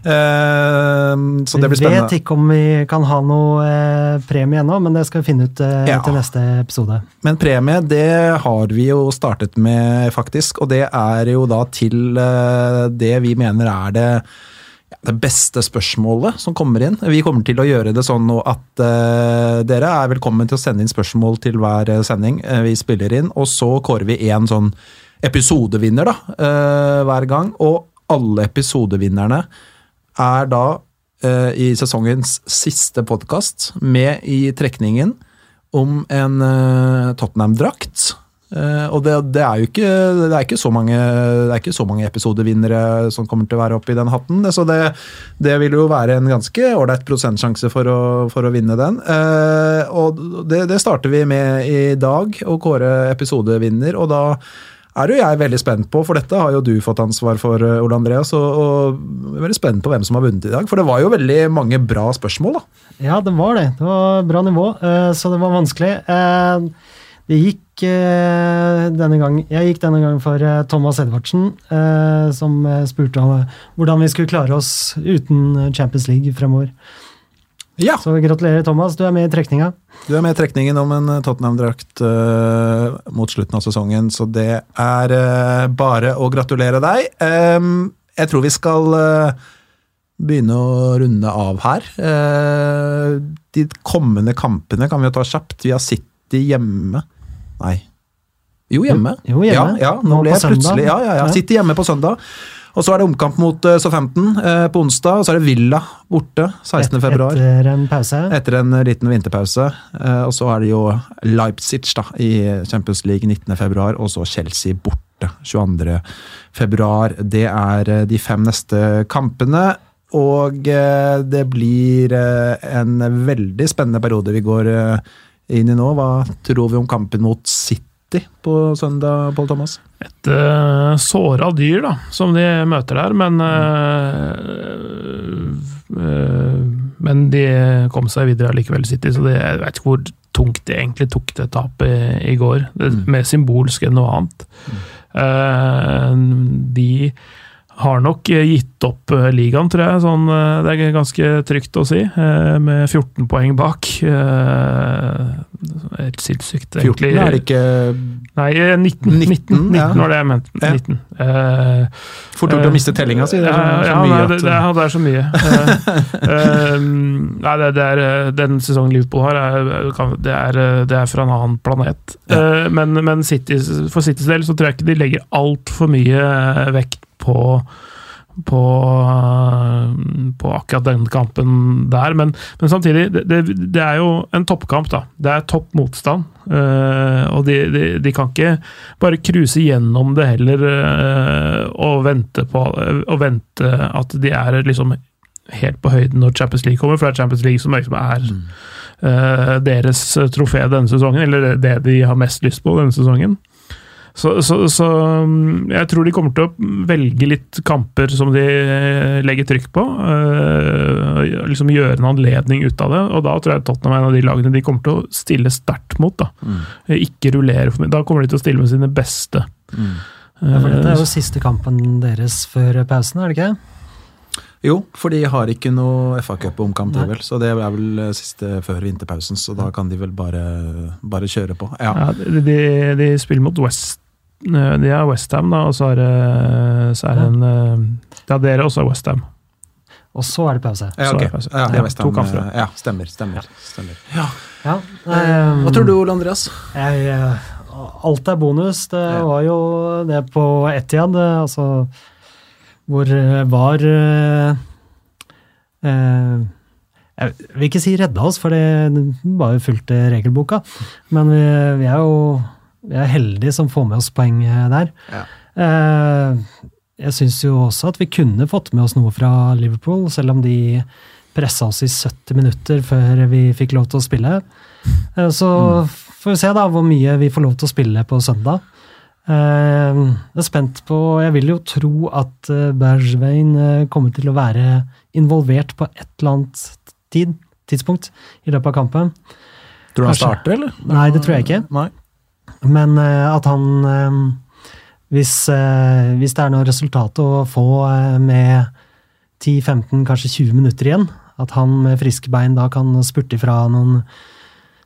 Uh, så det blir Vi vet ikke om vi kan ha noe eh, premie ennå, men det skal vi finne ut eh, Ja. til neste episode. Men premie, det har vi jo startet med, faktisk. Og det er jo da til eh, det vi mener er det, det beste spørsmålet som kommer inn. Vi kommer til å gjøre det sånn nå at uh, dere er velkommen til å sende inn spørsmål til hver eh, sending eh, vi spiller inn. Og så kårer vi én sånn episodevinner da, uh, hver gang. Og alle episodevinnerne er da uh, i sesongens siste podkast med i trekningen om en Tottenham-drakt. Eh, og det, det er jo ikke, det er ikke så mange, det er ikke så mange episodevinnere som kommer til å være oppi den hatten. Så det, det vil jo være en ganske ålreit prosentsjanse for å, for å vinne den. Eh, og det, det starter vi med i dag, å kåre episodevinner. Og da er jo jeg veldig spent på, for dette har jo du fått ansvar for, eh, Ole Andreas. Og, og jeg er veldig spent på hvem som har vunnet i dag, for det var jo veldig mange bra spørsmål, da. Ja, det var det. Det var bra nivå, så det var vanskelig. Det gikk denne gang Jeg gikk denne gangen for eh, Thomas Edvardsen, eh, som eh, spurte om eh, hvordan vi skulle klare oss uten Champions League fremover. Ja, Så gratulerer, Thomas. Du er med i trekninga. du er med i trekningen om en eh, Tottenham-drakt eh, mot slutten av sesongen, så det er eh, bare å gratulere deg. Jeg tror vi skal eh, begynne å runde av her. Eh, de kommende kampene kan vi jo ta kjapt. Vi har City hjemme. Nei. Jo, hjemme. Jo, hjemme. Ja, ja, nå Nå ble jeg plutselig ja, ja, ja. Sitter hjemme på søndag. Og så er det omkamp mot uh, Southampton uh, på onsdag. Og så er det Villa borte 16. februar. Etter en pause. Etter en liten vinterpause. Uh, og så er det jo Leipzig da, i Champions League 19. februar, og så Chelsea borte 22. februar. Det er eh, de fem neste kampene. Og eh, det blir eh, en veldig spennende periode vi går eh, inn i nå. Hva tror vi om kampen mot City på søndag, Pål Thomas? Et uh, såra dyr, da, som de møter der, men uh, uh, Men de kom seg videre allikevel, City, så det, jeg vet ikke hvor tungt de egentlig tok det tapet i, i går. Det, Mer symbolsk enn noe annet. Uh, de har nok eh, gitt opp eh, ligaen, tror jeg. Sånn, eh, det er ganske trygt å si, med 14 poeng bak. Helt sinnssykt, 14 egentlig. er det ikke Nei, eh, 19. 19, 19, 19 ja. var det jeg mente. Ja. 19. Eh, fort gjort å miste tellinga si. Det er så, ja, så ja, mye nei, det, det, ja, det er så mye. uh, nei, det, det er, den sesongen Liverpool har, er, det er, det er fra en annen planet. Uh, men men City, for Citys del så tror jeg ikke de legger altfor mye vekt på på, eh, på akkurat den kampen der, men, men samtidig, det, det, det er jo en toppkamp, da. Det er topp motstand. Uh, og de, de, de kan ikke bare cruise gjennom det heller uh, og vente på og vente at de er liksom helt på høyden når Champions League kommer, for det er Champions League som liksom er eh, deres trofé denne sesongen, eller det de har mest lyst på denne sesongen. Så, så, så mm, jeg tror de kommer til å velge litt kamper som de legger trykk på. øh, liksom Gjøre en anledning ut av det. Og da tror jeg Tottenham er en av de lagene de kommer til å stille sterkt mot. da. Ikke rullere for mye. Da kommer de til å stille med sine beste. Ja, for dette er Eh, jo siste kampen deres før pausen, er det ikke? Jo, for de har ikke noe FA-cup-omkamp, vel. Så det er vel eh, siste før vinterpausen, så da kan de vel bare, bare kjøre på. Ja. ja, de, de, spiller mot West De er Westham, da, og så er det, så er det en øh, Ja, dere også er Westham. Og så er det pause. Ja, Så ok. er det pause. Ja, det Ja, er West to Ham, kamper, eh, Ja, stemmer. stemmer, stemmer. Ja, Hva tror du, Ole Andreas? Jeg, eh, alt er bonus. Det Ja. var jo det på Etiad, eh, altså hvor eh, var eh, eh, Jeg vil ikke si redda oss, for det var jo fulgte regelboka. Men vi, vi er jo vi er heldige som får med oss poeng eh, der. Ja. Eh, jeg syns jo også at vi kunne fått med oss noe fra Liverpool, selv om de pressa oss i 70 minutter før vi fikk lov til å spille. Eh, Så får vi se da hvor mye vi får lov til å spille på søndag. Eh, Jeg er spent på Jeg vil jo tro at eh, kommer til å være involvert på et eller annet tid, tidspunkt i løpet av kampen. Tror du han starter, eller? Nei, det tror jeg ikke. Nei. Men eh, at han eh, hvis, eh, hvis det er noe resultat å få med 10-15, kanskje 20 minutter igjen, at han med friske bein da kan spurte ifra noen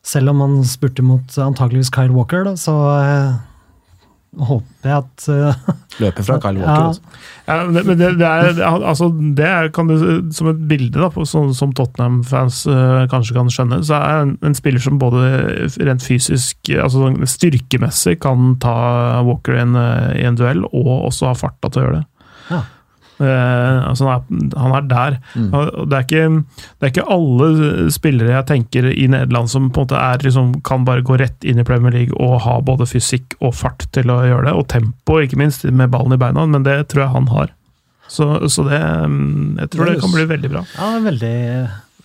Selv om han spurte mot antageligvis Kyle Walker, da, så håper jeg at uh, Løper fra Kyle Walker. Ja. Altså. Ja, men det, men det, det, er, altså, det er, kan du, som et bilde, da, på, som, som Tottenham-fans uh, kanskje kan skjønne, så er en, en spiller som både rent fysisk, altså sånn styrkemessig, kan ta Walker i en, øh, i en duell, og også ha farta til å gjøre det. Ja. Eh, altså han, er, han er der. Mm. Det, er ikke, det er ikke alle spillere jeg tenker i Nederland som på en måte er, liksom, kan bare gå rett inn i Premier League og ha både fysikk og fart til å gjøre det, og tempo, ikke minst, med ballen i beina, men det tror jeg han har. Så, så det mm, Jeg tror det kan bli veldig bra. Ja, veldig,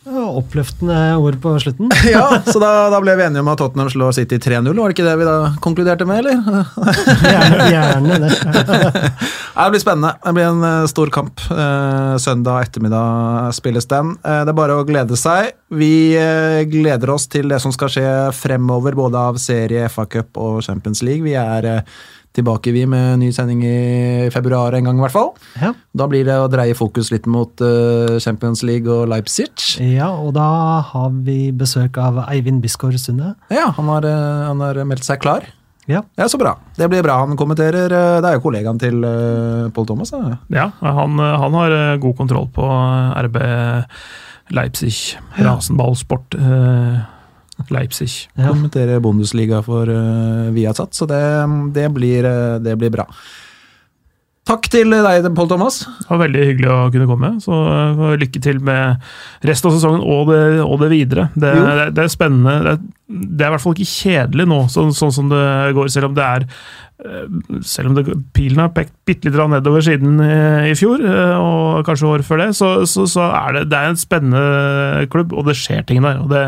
Oppløftende ord på slutten. Ja, så da, da ble vi enige om at Tottenham slår City 3-0, var det ikke det vi da konkluderte med, eller? Gjerne, gjerne det. Det blir spennende. Det blir en eh, stor kamp. Eh, søndag ettermiddag spilles den. Eh, det er bare å glede seg. Vi gleder oss til det som skal skje fremover, både av serie, FA-cup og Champions League. Vi er tilbake vi med ny sending i februar en gang, i hvert fall. Ja. Da blir det å dreie fokus litt mot eh, Champions League og Leipzig. ja, og da har vi besøk av Eivind Bisgaard Sunde. Ja, han har, eh, han har meldt seg klar. Ja. Ja, Så bra. Det blir bra. Han kommenterer. eh, Det er jo kollegaen til Pål Thomas. Da. Ja, han, han har god kontroll på RB Leipzig. Rasenballsport eh, Leipzig. Ja. Kommenterer Bundesliga for uh, Viasat, så det, det, blir, eh, det blir bra. Takk til deg, Pål Thomas. Det var veldig hyggelig å kunne komme. Så eh, lykke til med resten av sesongen og det, og det videre. Det, det, det er spennende. Det, er- det er i hvert fall ikke kjedelig nå, sånn, sånn som det går, selv om det er eh, selv om det, pilen har pekt bitte litt nedover siden i fjor, eh, og kanskje året før det, så, så, så er det, det er en spennende klubb, og det skjer ting der. og Det,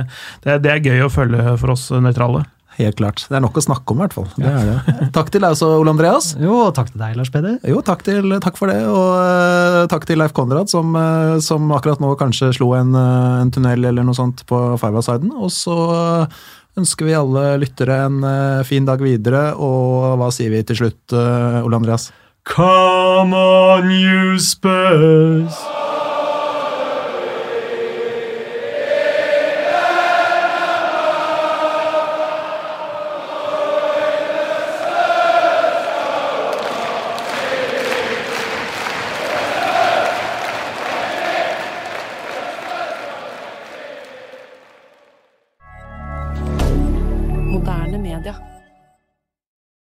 det, det er gøy å følge for oss nøytrale. Helt klart. Det er nok å snakke om, i hvert fall. Det er det. Takk til deg også, Ole Andreas. Jo, og takk til deg, Lars Peder. Jo, takk, til, takk for det, og uh, takk til Leif Konrad, som, uh, som akkurat nå kanskje slo en, uh, en tunnel eller noe sånt på Five-A-siden. Og så ønsker vi alle lyttere en fin dag videre, og hva sier vi til slutt, Ole Andreas? Come on, you Spurs!